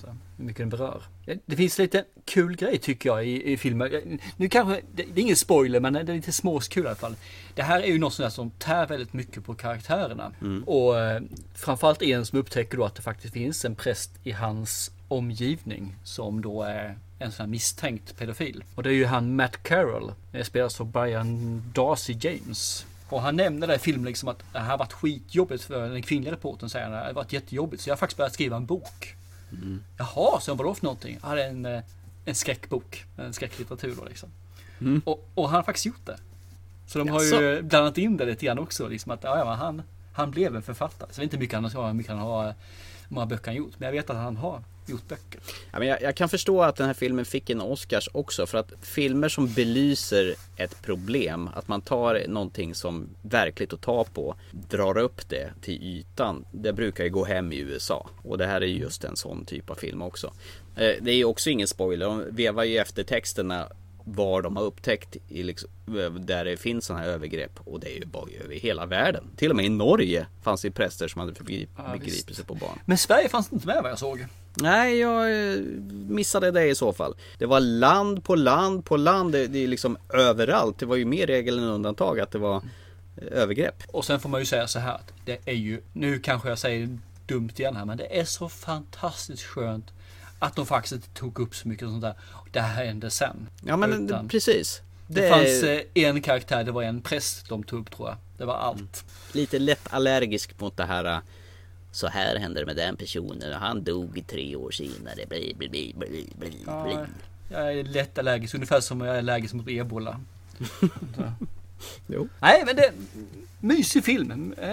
Så, hur mycket den berör. Det- finns lite kul grej tycker jag i, i filmen. Nu kanske, det, det är ingen spoiler men det är lite småskul i alla fall. Det här är ju något sånt som tär väldigt mycket på karaktärerna. Och eh, framförallt en som upptäcker då att det faktiskt finns en präst i hans omgivning som då är en sån här misstänkt pedofil. Och det är ju han Matt Carroll. Spelas av Brian Darcy James. Och han nämner det i filmen liksom att det här har varit skitjobbigt för den kvinnliga reportern säger han. Det har varit jättejobbigt så jag har faktiskt börjat skriva en bok. Jaha, så vadå för någonting? Ja, det är en, eh, en skräckbok. En skräcklitteratur då liksom. Och, och han har faktiskt gjort det. Så de har Jaså? ju blandat in det lite grann också. Liksom att ja, ja, han, han blev en författare. Så jag vet inte mycket han har, mycket han har, hur många böcker han gjort. Men jag vet att han har gjort böcker. Ja, men jag, jag kan förstå att den här filmen fick en Oscars också för att filmer som belyser ett problem, att man tar någonting som verkligt att ta på, drar upp det till ytan. Det brukar ju gå hem i USA och det här är just en sån typ av film också. Eh, det är ju också ingen spoiler, de vevar ju efter texterna var de har upptäckt i liksom, där det finns sådana här övergrepp och det är ju bara över hela världen. Till och med i Norge fanns det präster som hade förgrip, Ja, begripit visst. sig på barn. Men Sverige fanns inte med vad jag såg. Nej, jag eh, missade det i så fall. Det var land på land på land. Det, det är liksom överallt. Det var ju mer regel än undantag att det var eh, övergrepp. Och sen får man ju säga så här att det är ju, nu kanske jag säger dumt igen här, men det är så fantastiskt skönt att de faktiskt inte tog upp så mycket sånt där. Det här hände sen. Ja men Utan- det, precis. Det, Det fanns är eh, en karaktär, det var en präst de tog upp tror jag. Det var allt. lite lätt allergisk mot det här. eh, Så här hände det med den personen och han dog tre år senare. Bli, bli, bli, bli, bli. Ja, jag är lätt allergisk, ungefär som jag är allergisk mot ebola. <laughs> Jo. Nej men det är en mysig film. Eh,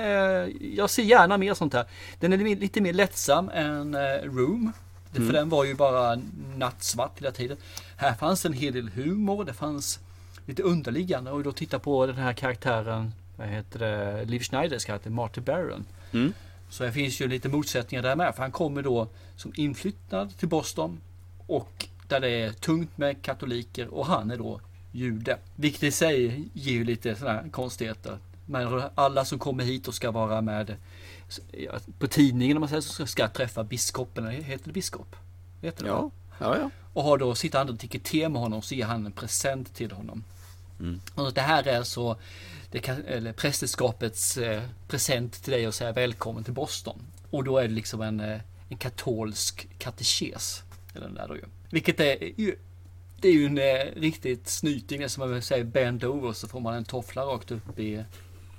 Jag ser gärna mer sånt här. Den är lite mer lättsam än Room. Det- För Mm. den var ju bara nattsvart hela tiden. Här fanns en hel del humor. Det fanns lite underliggande. Och då titta på den här karaktären. Vad heter det? Liv Schneiders karaktär Marty Baron. Mm. Så det finns ju lite motsättningar där med. För han kommer då som inflyttad till Boston. Och där det är tungt med katoliker och han är då jude. Vilket i sig ger ju lite sådana här konstigheter. Men alla som kommer hit och ska vara med på tidningen om man säger så ska träffa biskopen, heter det biskop? Heter det Ja, ja, ja. Och har då, sitter han och dricker te med honom så ger han en present till honom. Mm. Och det här är så det kan, eller prästerskapets eh, present till dig och säga välkommen till Boston. Och då är det liksom en, eh, en katolsk katekes. Eller den där då ju. Vilket är ju det är ju en eh, riktigt snyting. Det är som man säger bend over så får man en toffla rakt upp i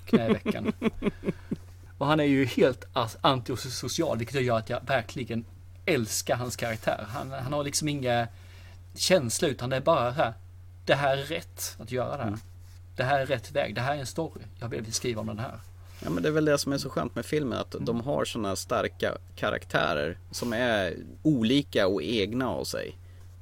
knävecken. <laughs> och han är ju helt antisocial vilket gör att jag verkligen älskar hans karaktär. Han, han har liksom inga känslor utan det är bara här. Det här är rätt att göra det här. Det här är rätt väg. Det här är en story. Jag vill skriva om den här. Ja men det är väl det som är så skönt med filmen att Mm. de har sådana starka karaktärer som är olika och egna av sig.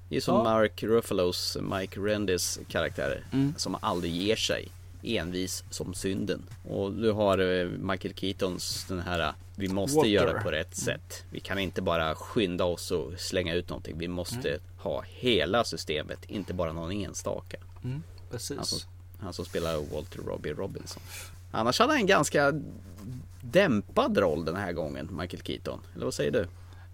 Det är som Ja. Mark Ruffalos, Mike Rendis karaktärer Mm. som aldrig ger sig. Envis som synden. Och du har eh, Michael Keatons den här Vi måste Walker. göra på rätt sätt. Vi kan inte bara skynda oss och slänga ut någonting. Vi måste Mm. ha hela systemet, inte bara någon enstaka. Mm, precis. Han som, han som spelar Walter Robbie Robinson. Annars hade han en ganska dämpad roll den här gången, Michael Keaton. Eller vad säger du?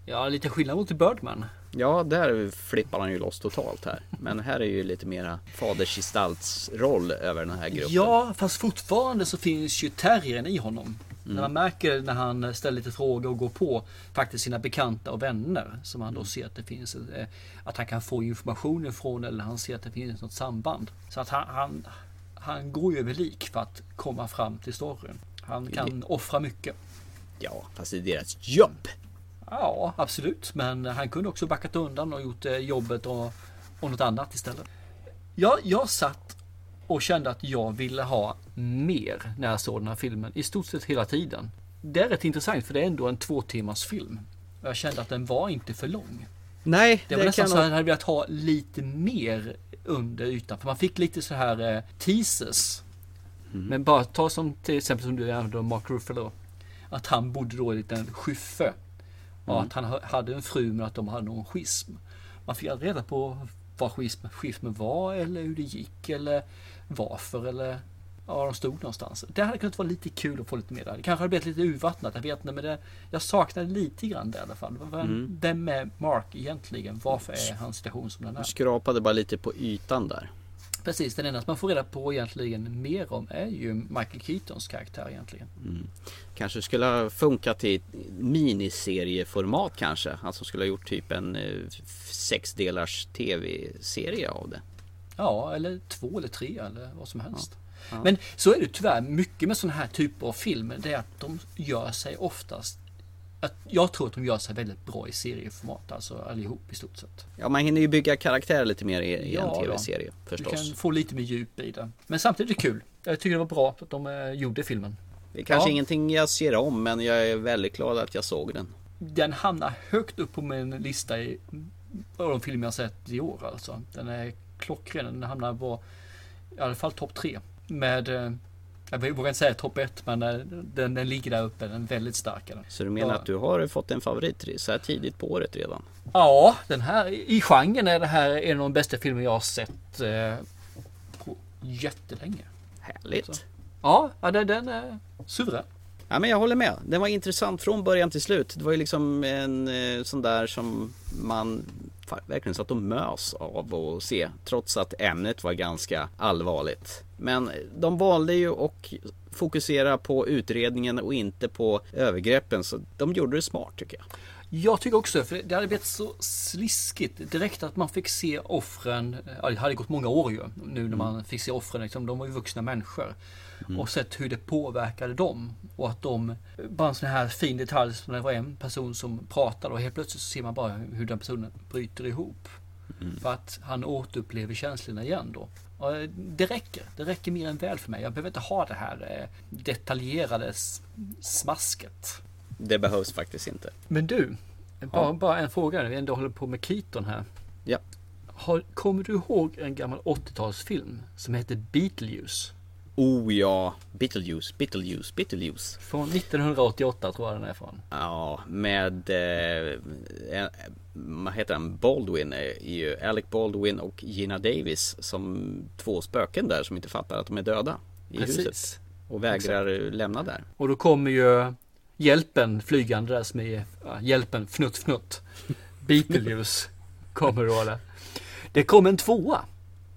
Ja, lite skillnad mot Birdman. Ja, där flippar han ju loss totalt här. Men här är ju lite mera fadersgestaltsroll över den här gruppen. Ja, fast fortfarande så finns ju terriern i honom. Mm. När man märker när han ställer lite frågor och går på faktiskt sina bekanta och vänner. Som han då ser att det finns, eh, att han kan få information ifrån eller han ser att det finns något samband. Så att han, han, han går ju över lik för att komma fram till storyn. Han kan offra mycket. Ja, fast det är deras jobb. Ja, absolut. Men han kunde också backat undan och gjort eh, jobbet och, och något annat istället. Ja, jag satt och kände att jag ville ha mer när jag såg den här filmen. I stort sett hela tiden. Det är rätt intressant för det är ändå en två timmars film. Jag kände att den var inte för lång. Nej, Det var nästan så att jag hade velat ha lite mer under ytan. För man fick lite så här eh, teasers. Men bara ta som till exempel som du är Mark Ruffalo. Att han bodde då i en liten skyffe. Och att han ha- hade en fru men att de hade någon schism. Man fick aldrig reda på vad schism, schismen var eller hur det gick eller varför eller ja, de stod någonstans. Det hade kunnat vara lite kul att få lite mer där. Det kanske hade blivit lite urvattnat, jag vet inte. Men det, jag saknade lite grann det i alla fall. Vem, Mm. vem är Mark egentligen? Varför är hans situation som den är? Skrapade bara lite på ytan där. Precis, den enda som man får reda på egentligen mer om är ju Michael Keatons karaktär egentligen. Mm. Kanske skulle ha funkat i miniserieformat kanske. Som skulle ha gjort typ en eh, sexdelars tv-serie av det. Ja, eller två eller tre eller vad som helst. Ja. Men så är det tyvärr mycket med sådana här typer av filmer. Det är att de gör sig oftast att jag tror att de gör sig väldigt bra i serieformat, alltså allihop i stort sett. Ja, man hinner ju bygga karaktärer lite mer i, i en Ja, tv-serie Du förstås. kan få lite mer djup i det. Men samtidigt är det kul. Jag tycker det var bra att de eh, gjorde filmen. Det är kanske Ja. ingenting jag ser om, men jag är väldigt glad att jag såg den. Den hamnar högt upp på min lista i av de filmer jag sett i år alltså. Den är klockren. Den hamnar på i alla fall topp tre. Med, eh, jag vågar inte säga topp ett, men eh, den, den ligger där uppe. Den är väldigt stark. Så du menar Ja. att du har fått en favorit så här tidigt på året redan? Ja, den här i genren är det här en av de bästa filmer jag har sett eh, på jättelänge. Härligt. Så. Ja, ja den, den är suverän. Ja men jag håller med. Den var intressant från början till slut. Det var ju liksom en eh, sån där som man verkligen satt och mös av att se. Trots att ämnet var ganska allvarligt. Men de valde ju att fokusera på utredningen och inte på övergreppen. Så de gjorde det smart tycker jag. Jag tycker också för det hade blivit så sliskigt direkt att man fick se offren. Ja, det hade gått många år ju nu när man fick se offren. Liksom, de var ju vuxna människor. Och sett hur det påverkade dem. Och att de, bara en sån här fin detalj som det var en person som pratade och helt plötsligt så ser man bara hur den personen bryter ihop. För att han återupplever känslorna igen då. Och det räcker. Det räcker mer än väl för mig. Jag behöver inte ha det här eh, detaljerade smasket. Det behövs faktiskt inte. Men du, bara, bara en fråga när vi ändå håller på med Keaton här. Ja. Har, kommer du ihåg en gammal 80-talsfilm som heter Beetlejuice? Oh ja, Beetlejuice, Beetlejuice, Beetlejuice. Från 1988 tror jag den är från. Ja, med, eh, eh, vad heter han, Baldwin är ju Alec Baldwin och Gina Davis som två spöken där som inte fattar att de är döda i Precis. huset. Och vägrar lämna där. Och då kommer ju hjälpen flygande där som är ja, hjälpen fnutt fnutt. <laughs> Beetlejuice kommer då där. Det kom en tvåa.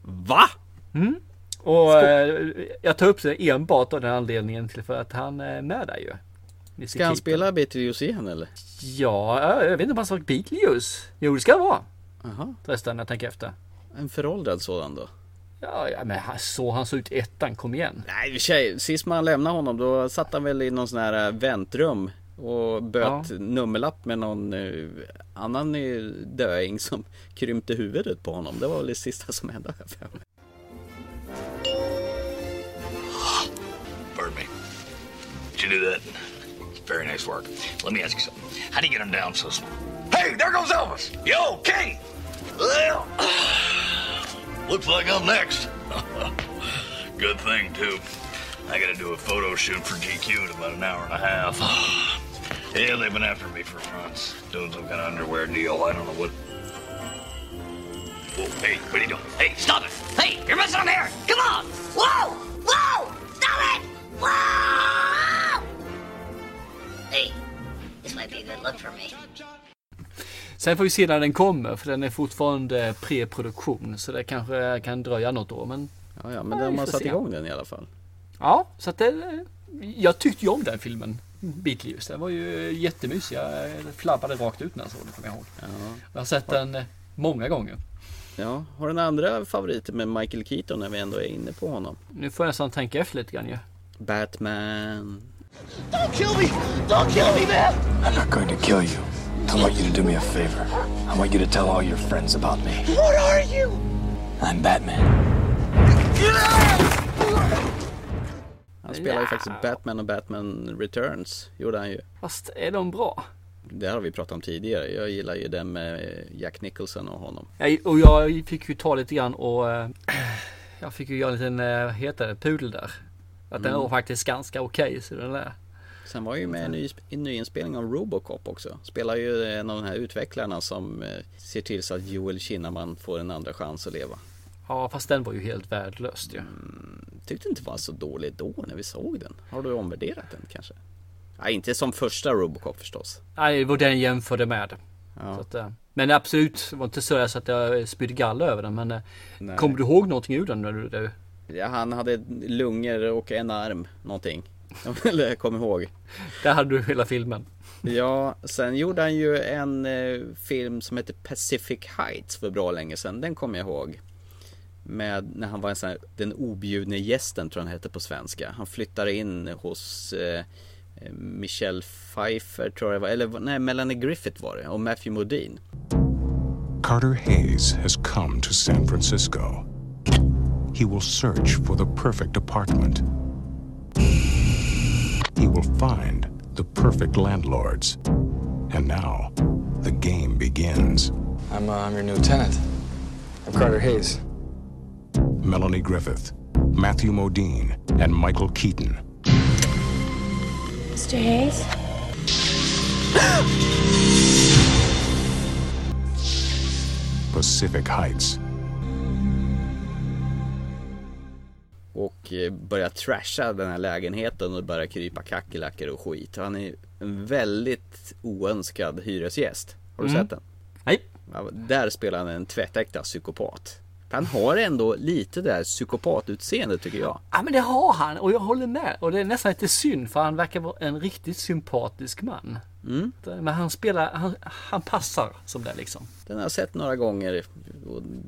Va? Mm. Och eh, jag tar upp det enbart av den anledningen till för att han är med där ju. Ska han spela Beetlejuice igen eller? Ja, jag vet inte om han sa Beetlejuice. Jo, det ska det vara. Jaha. Förresten, jag tänker efter. En föråldrad sådan då? Ja, ja men han- så han såg ut ettan, kom igen. Nej, i sig, sist man lämnade honom då satt han väl i någon sån här eh, väntrum och böt Ja. nummerlapp med någon eh, annan eh, döing som krympte huvudet på honom. Det var väl det sista som hände. för mig. You do that? Very nice work. Let me ask you something. How do you get them down so small? Hey, there goes Elvis! Yo, Kenny! Well, <sighs> looks like I'm next. <laughs> Good thing, too. I gotta do a photo shoot for GQ in about an hour and a half. <sighs> yeah, they've been after me for months. Doing some kind of underwear deal. I don't know what. Whoa, hey, what are you doing? Hey, stop it! Hey, you're messing up here! Come on! Whoa! Whoa! Stop it! Whoa! Hey, this might be a good look for me. Sen får vi se när den kommer, för den är fortfarande pre-produktion. Så det kanske kan dröja något år. Men Ja, ja, men Ja, de har satt se. igång den i alla fall. ja, så att det, jag tyckte ju om den filmen. Beetlejuice. Den var ju jättemysig. Jag flabbade rakt ut när jag såg den, kommer jag ihåg. Ja. Jag har sett den eh, många gånger. Ja, har du några andra favoriter med Michael Keaton när vi ändå är inne på honom? Nu får jag nästan tänka efter lite grann ju. Batman. Don't kill me! Don't kill me, man! I'm not going to kill you. I want you to do me a favor. I want you to tell all your friends about me. What are you? I'm Batman. Han spelar ju faktiskt Batman och Batman Returns. Gjorde han ju. Fast är de bra? Det har vi pratat om tidigare. Jag gillar ju den med Jack Nicholson och honom. Ja, och jag fick ju ta lite grann och eh, jag fick ju göra en liten, eh, vad heter det, pudel där. Att den Mm. var faktiskt ganska okej. så den är. Sen var ju med en ny, en ny inspelning av Robocop också. Spelar ju en av de här utvecklarna som eh, ser till så att Joel Kinnaman får en andra chans att leva. Ja, fast den var ju helt värdelös ju. Tyckte inte var så dålig då när vi såg den. Har du omvärderat den kanske? Ja, inte som första Robocop förstås. Nej, det var den jag jämförde med. Ja. Att, eh, men absolut, det var inte så så att jag spydde galla över den. Men eh, Nej. kommer du ihåg någonting ur den? När du, Ja, han hade lungor och en arm, någonting. <laughs> Eller jag kommer ihåg. där hade du hela filmen. Ja, sen gjorde han ju en eh, film som heter Pacific Heights för bra länge sedan. Den kommer jag ihåg. Med när han var en sån här, den objudne gästen tror jag han hette på svenska. Han flyttade in hos eh, eh, Michelle Pfeiffer tror jag det var, eller nej Melanie Griffith var det och Matthew Modine. Carter Hayes has come to San Francisco. He will search for the perfect apartment. He will find the perfect landlords. And now, the game begins. I'm, uh, I'm your new tenant. I'm Carter Hayes. Melanie Griffith, Matthew Modine, and Michael Keaton. Mr. Hayes? Pacific Heights. Och eh, börjar trasha den här lägenheten och börjar krypa kackerlackor och skit. Han är en väldigt oönskad hyresgäst. Har du Mm. sett den? Nej. Ja, där spelar han en tvättäkta psykopat. Han har ändå lite där psykopatutseende tycker jag. Ja men det har han och jag håller med. Och det är nästan lite synd för han verkar vara en riktigt sympatisk man. Mm. Men han spelar, han, han passar som det liksom. Den har jag sett några gånger.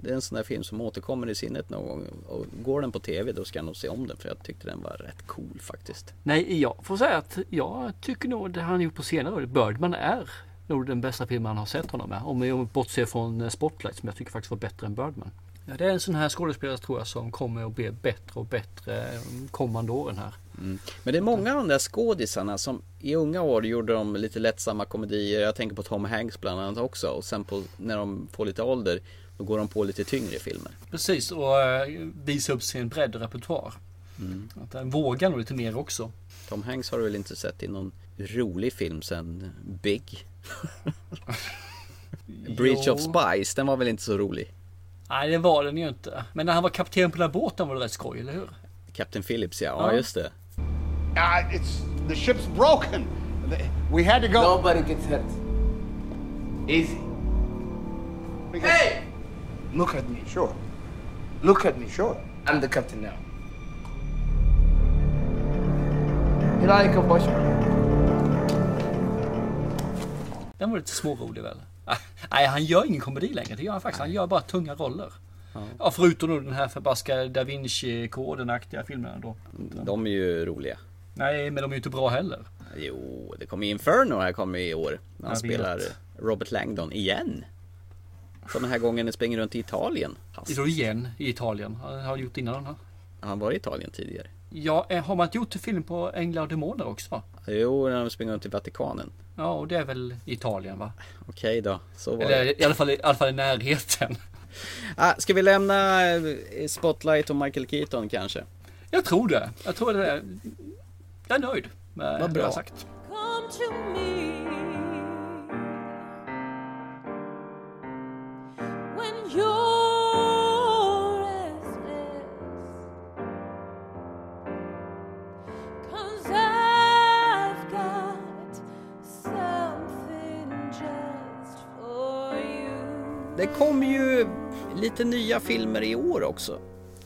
Det är en sån där film som återkommer i sinnet någon gång. Och går den på tv då ska jag nog se om den för jag tyckte den var rätt cool faktiskt. Nej, jag får säga att jag tycker nog det han gjort på senare år, Birdman är nog den bästa filmen han har sett honom med. Om jag bortser från Spotlight som jag tycker faktiskt var bättre än Birdman. Ja, det är en sån här skådespelare tror jag som kommer att bli bättre och bättre eh, kommande åren här. Mm. Men det är många av de där skådisarna som i unga år gjorde de lite lättsamma komedier. Jag tänker på Tom Hanks bland annat också. Och sen på, när de får lite ålder då går de på lite tyngre filmer. Precis, och uh, visa upp sin bredd repertoar. Mm. Att den vågar nog lite mer också. Tom Hanks har du väl inte sett i någon rolig film sen Big? <laughs> Breach of Spice, den var väl inte så rolig? Nej, det var den ju inte. Men när han var kapten på den här båten var det rätt skoj, eller hur? Captain Phillips ja, Ja. ja just det. Uh, it's the ship's broken. We had to go. Nobody gets hurt. Easy. Hey! Look at me, sure. Look at me, sure. I'm the captain now. You like a bushman? Den var lite smårolig väl? <laughs> Nej, han gör ingen komedi längre. Det gör han faktiskt. Han gör bara tunga roller. Ja, förutom då den här förbaskade Da Vinci-koden-aktiga filmerna då. De är ju roliga. Nej, men de är ju inte bra heller. Jo, det kommer Inferno här kommer i år. När han spelar. Robert Langdon igen. Som den här gången springer runt i Italien. Då igen i Italien. Han har gjort innan den här. Han var i Italien tidigare. Ja, eh, har man inte gjort film på Änglar och Demoner också? Jo, när de springer runt i Vatikanen. Ja, och det är väl Italien va? Okej då, så var Eller det. i alla fall, i alla fall i närheten. Ah, ska vi lämna eh, Spotlight och Michael Keaton kanske? Jag tror det. Jag tror det. Är, jag är nöjd med Vad det jag bra. har sagt. Lite nya filmer i år också.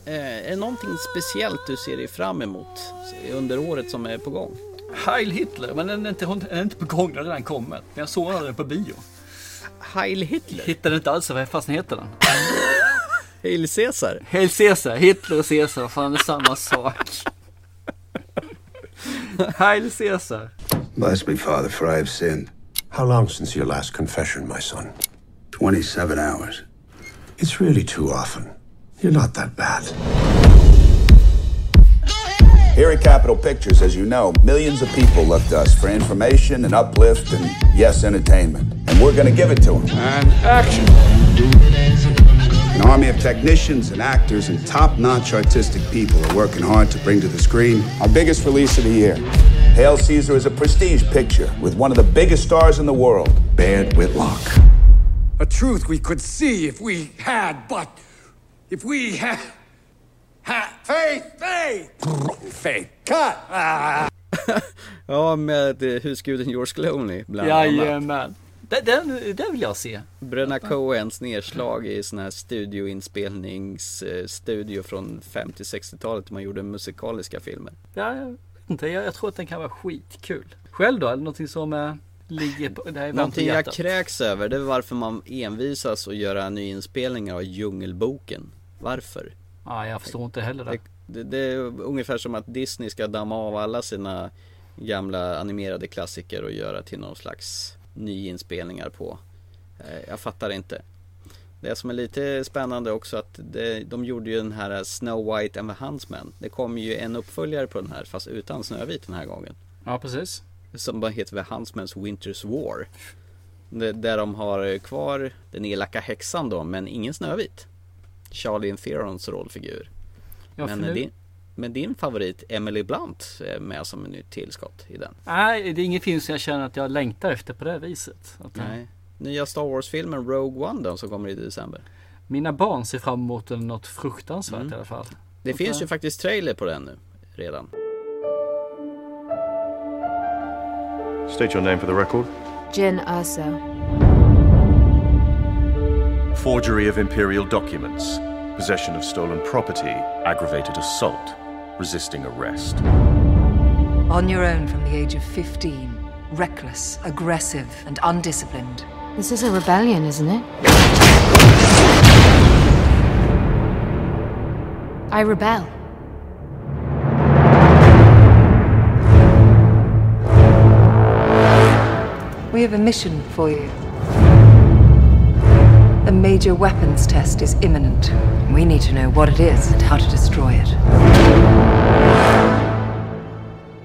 Eh, är det någonting speciellt du ser dig fram emot under året som är på gång? Heil Hitler, men den är inte, den är inte på gång, den har redan kommit. Men jag såg den på bio. Heil Hitler? Hittade inte alls vad fasen heter den. <laughs> Hail Caesar? Hail Caesar, Hitler och Caesar, fan det är samma sak. Heil Caesar. Bless me, Father, for I have sinned. How long since your last confession, my son? 27 hours. It's really too often. You're not that bad. Here at Capitol Pictures, as you know, millions of people look to us for information and uplift and, yes, entertainment. And we're going to give it to them. And action. An army of technicians and actors and top notch artistic people are working hard to bring to the screen our biggest release of the year. Hail Caesar is a prestige picture with one of the biggest stars in the world, Baird Whitlock. A truth we could see if we had, but if we had. Ha, faith, faith! faith. Cut! Ah. <laughs> Ja, med eh, husguden George Clooney bland annat. Jajamän. Den, den, den vill jag se. Bröderna Coens nedslag i sån här studioinspelningsstudio från 50-60-talet där man gjorde musikaliska filmer. Ja, jag vet inte. Jag, jag tror att den kan vara skitkul. Själv då? Är det någonting som eh, ligger på... Det här är Någonting jag kräks över det är varför man envisas att göra nyinspelningar av Djungelboken. Varför? Ja, jag förstår inte heller det. Det, det, det är ungefär som att Disney ska damma av alla sina gamla animerade klassiker och göra till någon slags nyinspelningar på. Eh, Jag fattar inte. Det som är lite spännande också att det, de gjorde ju den här Snow White and the Huntsman. Det kom ju en uppföljare på den här fast utan Snövit den här gången. Ja, precis. Som bara heter Huntsman's Winter's War. Där de har kvar den elaka häxan då men ingen Snövit. Charlie Theron's rollfigur. Ja, men, nu- din, men din favorit Emily Blunt är med som en nytt tillskott i den. Nej, det är ingen film som jag känner att jag längtar efter på det viset. Att, Nej. Nya Star Wars-filmen Rogue One då som kommer i december. Mina barn ser fram emot något fruktansvärt Mm. i alla fall. Det Att, finns ju faktiskt trailer på den nu redan. State your name for the record. Jin Urso. Forgery of imperial documents, possession of stolen property, aggravated assault, resisting arrest. On your own from the age of 15, reckless, aggressive, and undisciplined. This is a rebellion, isn't it? I rebel. We have a mission for you. A major weapons test is imminent. We need to know what it is and how to destroy it.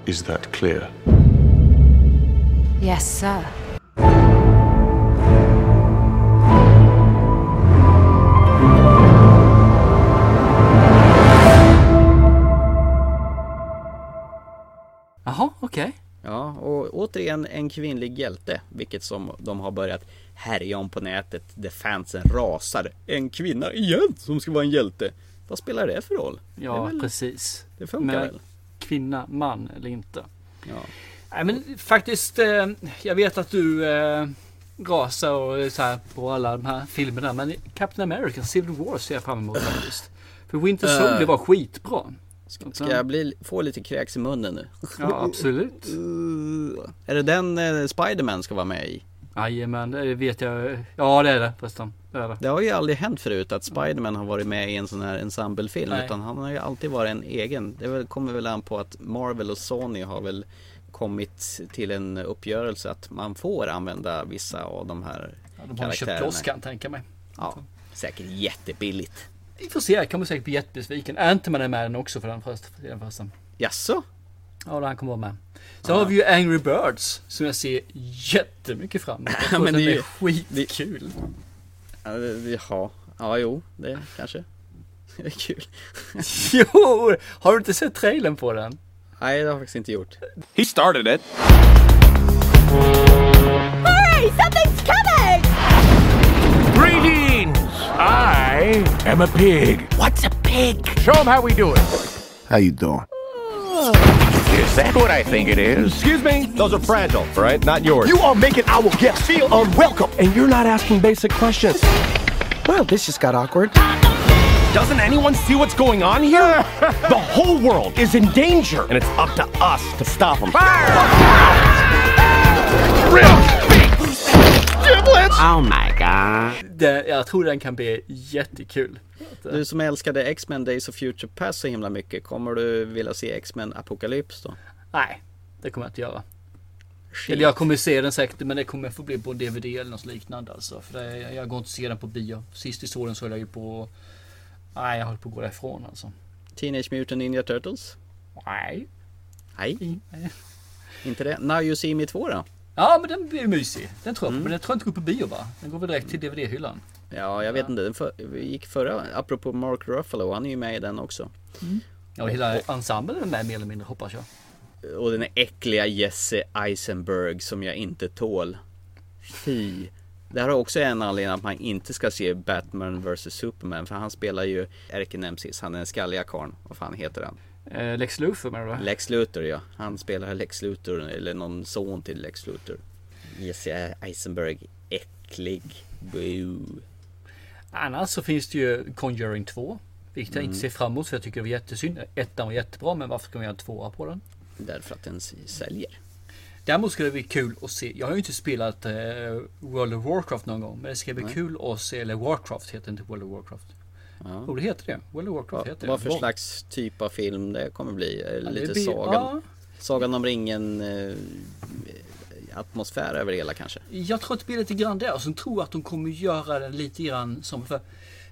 Is that clear? Yes, sir. Och återigen en kvinnlig hjälte, vilket som de har börjat härja om på nätet där fansen rasar. En kvinna igen som ska vara en hjälte. Vad spelar det för roll? det Ja, väl- precis. Det funkar Men väl? Kvinna, man eller inte. Ja. Nej men faktiskt, eh, jag vet att du eh, rasar och så här på alla de här filmerna. Men Captain America Civil War ser jag fram emot faktiskt. För Winter Eh. Soldier var skitbra. Ska jag bli, få lite kräks i munnen nu? Ja, absolut. Är det den eh, Spiderman ska vara med i? Jajamän, det vet jag. Ja det är det förresten. Det är det. Det har ju aldrig hänt förut att Spiderman har varit med i en sån här ensemblefilm Nej. utan han har ju alltid varit en egen. Det kommer väl an på att Marvel och Sony har väl kommit till en uppgörelse att man får använda vissa av de här Ja, de har köpt karaktärerna. loss kan jag tänka mig. Ja, säkert jättebilligt. Vi får se, jag kommer säkert bli jättebesviken. Ant-Man är med den också för den först- för den förresten. Jaså? Ja, han kommer vara med. Sen har vi ju Angry Birds som jag ser jättemycket fram emot. <laughs> Jag tror men det är skitkul. Ja, det- ja, ja jo, det kanske. <laughs> Det är kul. <laughs> jo! Har du inte sett trailern på den? Nej, det har jag faktiskt inte gjort. He started it. Hurry! Something's coming! Greetings! I am a pig. What's a pig? Show them how we do it. How you doing? Is that what I think it is? Excuse me, those are fragile, right? Not yours. You are making our guests feel unwelcome. and you're not asking basic questions. Well, this just got awkward. Doesn't anyone see what's going on here? <laughs> the whole world is in danger, and it's up to us to stop them. Oh my god. Det, jag tror den kan bli jättekul. Du som älskade X-Men Days of Future Past så himla mycket, kommer du vilja se X-Men Apocalypse då? Nej, det kommer jag inte göra. Shit. Eller jag kommer se den säkert, men det kommer få bli på DVD eller något liknande alltså. För det, jag, går inte att se den på bio. Sist i såg den så höll jag ju på... Nej, jag höll på att gå därifrån alltså. Teenage Mutant Ninja Turtles? Nej. Nej. Inte det? Now You See Me 2 då? Ja, men den blir mysig. Den tror jag Mm. Men den tror jag inte går på bio va? Den går väl direkt till DVD-hyllan. Ja, jag vet inte. Den för, gick förra, apropå Mark Ruffalo, han är ju med i den också. Ja, och hela ensemblen är med mer eller mindre hoppas jag. Och den äckliga Jesse Eisenberg som jag inte tål. Fy. Det här är också en anledning att man inte ska se Batman vs Superman. För han spelar ju ärkenemesis. Han är den skalliga karln. Vad fan heter han? Eh, Lex Luthor menar du? Lex Luthor ja. Han spelar Lex Luthor eller någon son till Lex Luthor. Jesse Eisenberg. Äcklig. Boo. Annars så finns det ju Conjuring 2. Vilket jag Mm. inte ser fram emot för jag tycker det var jättesynd. Ettan var jättebra men varför ska man göra en tvåa på den? Därför att den säljer. Däremot skulle det bli kul att se. Jag har ju inte spelat eh, World of Warcraft någon gång. Men det ska bli Nej. kul att se. Eller Warcraft heter inte World of Warcraft. Ja. Jo det heter det. World of Warcraft heter det. Vad för slags typ av film det kommer bli? Eh, det Lite blir- sagan, ja. sagan om ringen eh, atmosfär över det hela kanske. Jag tror att det blir lite grann där. Och sen tror jag att de kommer göra det lite grann som för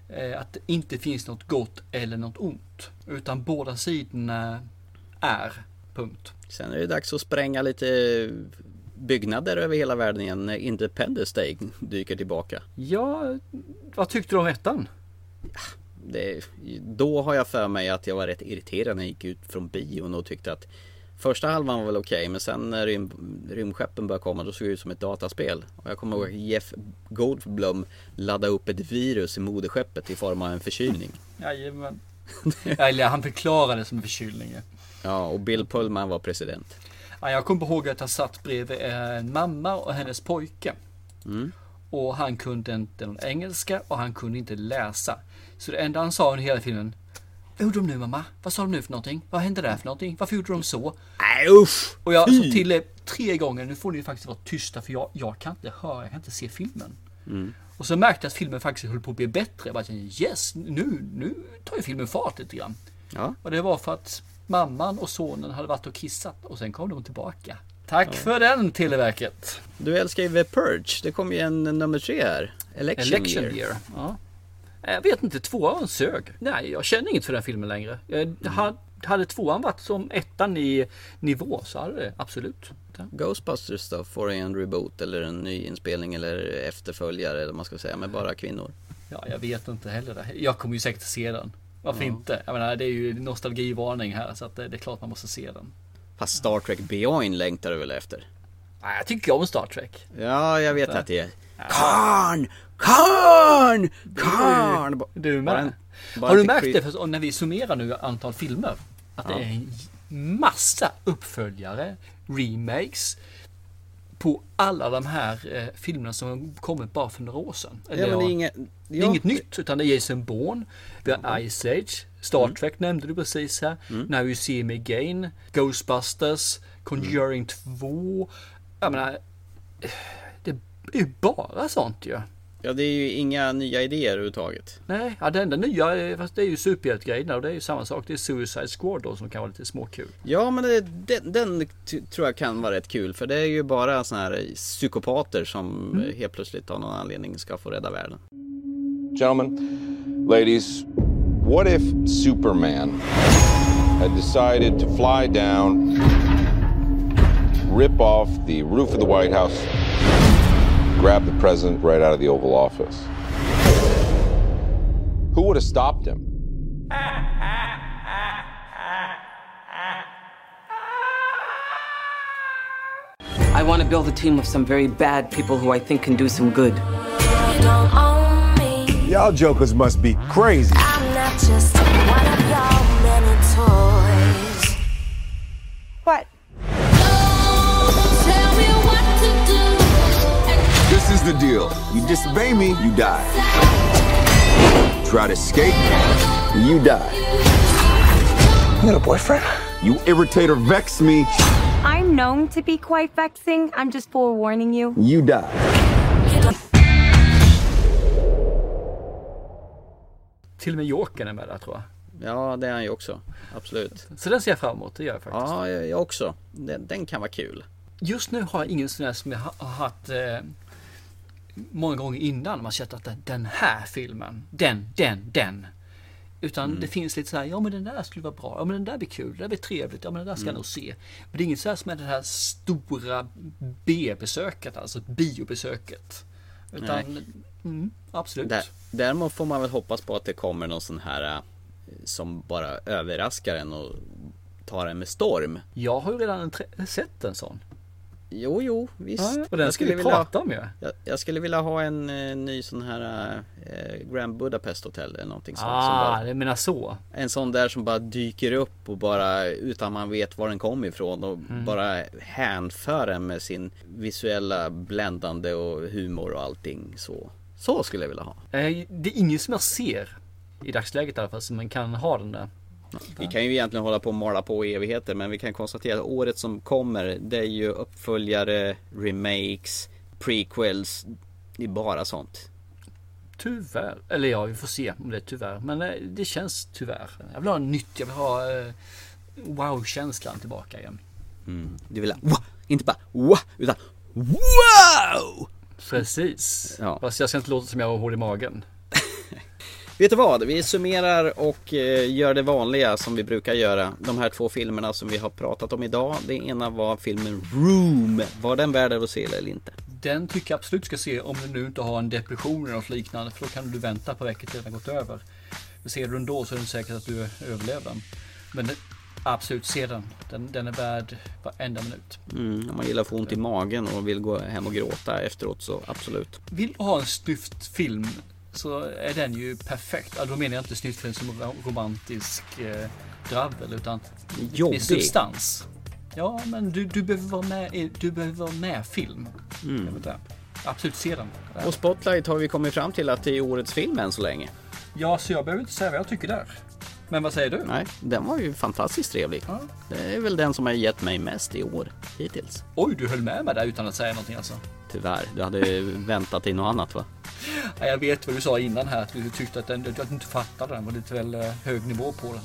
eh, att det inte finns något gott eller något ont. Utan båda sidorna är. Punkt. Sen är det dags att spränga lite byggnader över hela världen igen när Independence Day dyker tillbaka. Ja, vad tyckte du om ettan? Det, då har jag för mig att jag var rätt irriterad när jag gick ut från bion och tyckte att Första halvan var väl okej men sen när rym, rymdskeppen började komma då såg det ut som ett dataspel. Och jag kommer ihåg att Jeff Goldblum laddade upp ett virus i moderskeppet i form av en förkylning. Jajamän. <laughs> Eller han förklarade det som en förkylning. ja. Ja, och Bill Pullman var president. Ja, jag kommer ihåg att jag satt bredvid en mamma och hennes pojke. Mm. Och han kunde inte någon engelska och han kunde inte läsa. Så det enda han sa under hela filmen. Vad gjorde de nu mamma? Vad sa de nu för någonting? Vad hände där för någonting? Varför gjorde de så? Nej usch! Och jag sa till er tre gånger, nu får ni faktiskt vara tysta för jag, jag kan inte höra, jag kan inte se filmen. Mm. Och så märkte jag att filmen faktiskt höll på att bli bättre. Jag bara tänkte, yes, nu, nu tar ju filmen fart lite grann. Ja. Och det var för att mamman och sonen hade varit och kissat och sen kom de tillbaka. Tack Ja. för den Televerket. Du älskar ju The Purge. Det kom ju en nummer tre här. Election, Election year. year. Ja. Jag vet inte, tvåan sög. Nej, jag känner inget för den filmen längre. Jag hade, hade tvåan varit som ettan i nivå så hade det absolut. Ghostbusters då? Får en reboot eller en ny inspelning eller efterföljare eller vad man ska säga med bara kvinnor. Ja, jag vet inte heller det. Jag kommer ju säkert se den. Varför Ja. inte? Jag menar, det är ju nostalgivarning här så att det, det är klart man måste se den. Fast Star Trek Beyond längtar du väl efter? Nej, jag tycker om Star Trek. Ja, jag vet att det är Khan! Khan! Khan! Du Bara med. bara Har du märkt det för, när vi summerar nu antal filmer? Att det Ja. är en massa uppföljare, remakes på alla de här eh, filmerna som kommit bara för några år sedan. Ja, men det är ja, inget- det är ja. inget nytt utan det är Jason Bourne, vi har Ice Age, Star Mm. Trek nämnde du precis här, Now You See Me Again, Ghostbusters, Conjuring 2. Jag menar, eh, det är ju bara sånt ju. Ja, det är ju inga nya idéer överhuvudtaget. Nej, ja, det enda nya är, fast det är ju superhjältegrejerna och det är ju samma sak. Det är Suicide Squad då som kan vara lite småkul. Ja, men det, den, den tror jag kan vara rätt kul. För det är ju bara såna här psykopater som Mm. eh, helt plötsligt av någon anledning ska få rädda världen. Gentlemen, ladies, what if Superman had decided to fly down, rip off the roof of the White House, grab the president right out of the Oval Office? Who would have stopped him? I want to build a team of some very bad people who I think can do some good. Y'all jokers must be crazy. Is the deal. You disobey me, you die. Try to escape, you die. You got a boyfriend? You irritate or vex me, I'm known to be quite vexing. I'm just forewarning you. you die. Till och med Jokern är med där tror jag. Ja, det är han ju också. Absolut. Så den ser jag fram emot, det gör jag faktiskt. Ja, jag, också. Den, den kan vara kul. Just nu har jag ingen sån här som jag ha- har haft eh, många gånger innan. Man sett att den, här filmen, den, den, den. Utan Mm. det finns lite så här, ja men den där skulle vara bra, ja men den där blir kul, det där blir trevligt, ja men den där ska jag Mm. nog se. Men det är inget så här som är det här stora B-besöket, alltså biobesöket. Utan, mm, absolut. Där, däremot får man väl hoppas på att det kommer någon sån här eh, som bara överraskar en och tar en med storm. Jag har ju redan sett en sån. Jo, jo, visst. Ja, och den ska vi vilja, prata om ju. jag, jag skulle vilja ha en eh, ny sån här eh, Grand Budapest Hotel eller någonting sånt. som Ah, bara, jag menar så. en sån där som bara dyker upp och bara utan man vet var den kommer ifrån och Mm. bara hänför en med sin visuella bländande och humor och allting så. Så skulle jag vilja ha. Eh, Det är ingen som jag ser i dagsläget i alla fall som man kan ha den där. Vi kan ju egentligen hålla på och mala på i evigheter men vi kan konstatera att året som kommer det är ju uppföljare, remakes, prequels. Det är bara sånt. Tyvärr. Eller ja, vi får se om det är tyvärr. Men eh, det känns tyvärr. Jag vill ha nytt. Jag vill ha eh, wow-känslan tillbaka igen. Mm. Du vill ha, wow, inte bara wow, utan wow! Precis. Ja. Fast jag ska inte låta som jag har hål i magen. Vet du vad? Vi summerar och eh, gör det vanliga som vi brukar göra. De här två filmerna som vi har pratat om idag. Det ena var filmen Room. Var den värd att se eller inte? Den tycker jag absolut ska se om du nu inte har en depression eller något liknande. För då kan du vänta på veckor till den har gått över. Ser du den då så är det inte säkert att du överlever den. Men absolut, se den. den. Den är värd varenda minut. Mm, om man gillar att få ont i magen och vill gå hem och gråta efteråt så absolut. Vill du ha en snyftfilm så är den ju perfekt. Alltså, då menar jag inte snyftfilm som ro- romantisk eh, dravel utan Jobbig. med substans. Ja, men du, du behöver vara med, du behöver vara med film. Mm. Absolut, se den. Och Spotlight har vi kommit fram till att det är årets film än så länge. Ja, så jag behöver inte säga vad jag tycker där. Men vad säger du? Nej, den var ju fantastiskt trevlig. Det är väl den som har gett mig mest i år hittills. Oj, du höll med mig där utan att säga någonting alltså. Tyvärr, du hade väntat i något annat va? Ja, jag vet vad du sa innan här, att du tyckte att, den, att du inte fattade den. var lite väl eh, hög nivå på den.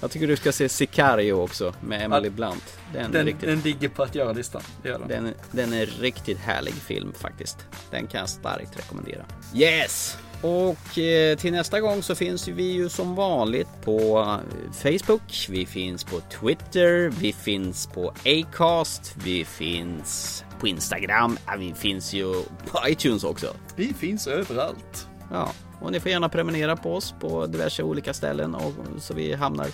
Jag tycker du ska se Sicario också med Emily Blunt. Den, Den, riktigt, den ligger på att göra-listan. Det gör den. den, den är riktigt härlig film faktiskt. Den kan jag starkt rekommendera. Yes! Och eh, till nästa gång så finns vi ju som vanligt på eh, Facebook, vi finns på Twitter, vi finns på Acast, vi finns på Instagram, vi finns ju på iTunes också. Vi finns överallt. Ja, och ni får gärna prenumerera på oss på diverse olika ställen och så vi hamnar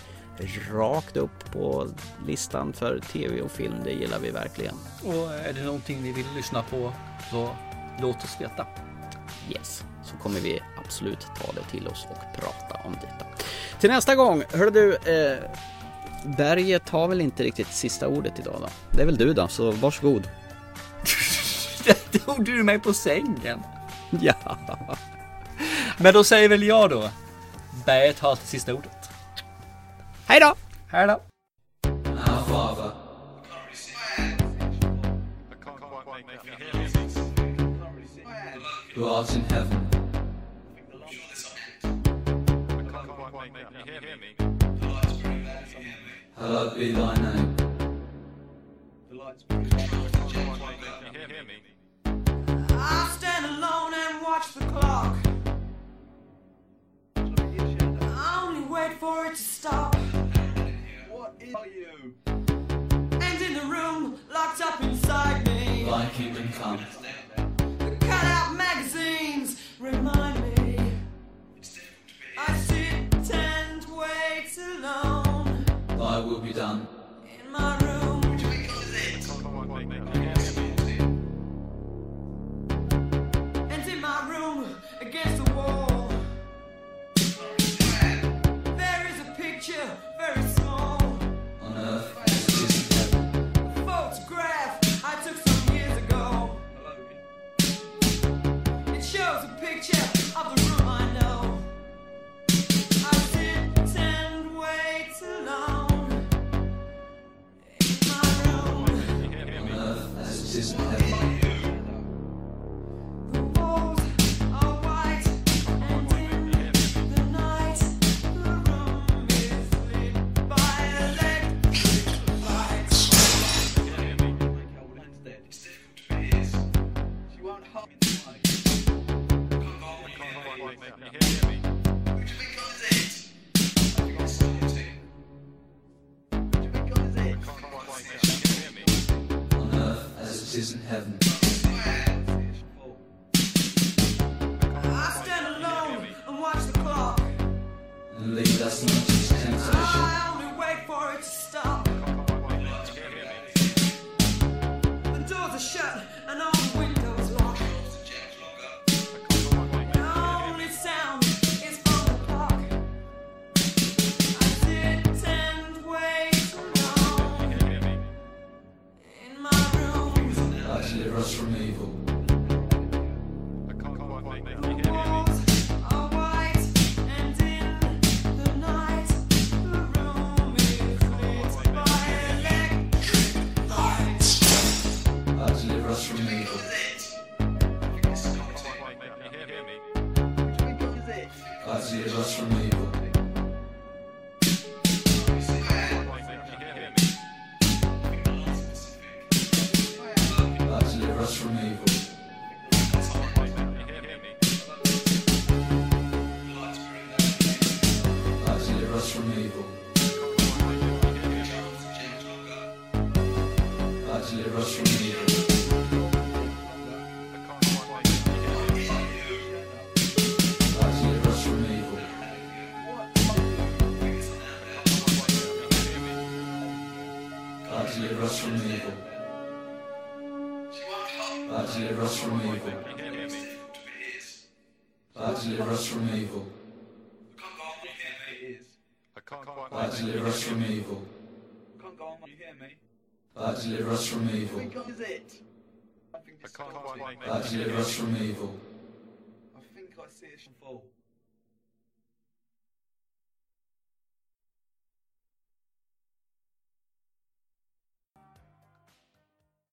rakt upp på listan för tv och film. Det gillar vi verkligen. Och är det någonting ni vill lyssna på så låt oss veta. Yes, så kommer vi absolut ta det till oss och prata om detta. Till nästa gång, hörru du, eh, Berget har väl inte riktigt sista ordet idag då? Det är väl du då, så varsågod. <laughs> Tog du mig på sängen? <laughs> Ja. Men då säger väl jag då. Berget har alltid sista ordet. Hej då! Hej då! Who art in heaven. Hallowed be thy name. I stand alone and watch the clock. I only wait for it to stop. What are you? And in the room, locked up inside me. Thy kingdom come. The cutout magazines remind will be done. Earth as it is in heaven. Us from evil. God deliver us from evil. God deliver us from evil. God deliver us from evil. God deliver us from evil. I think I see it fall.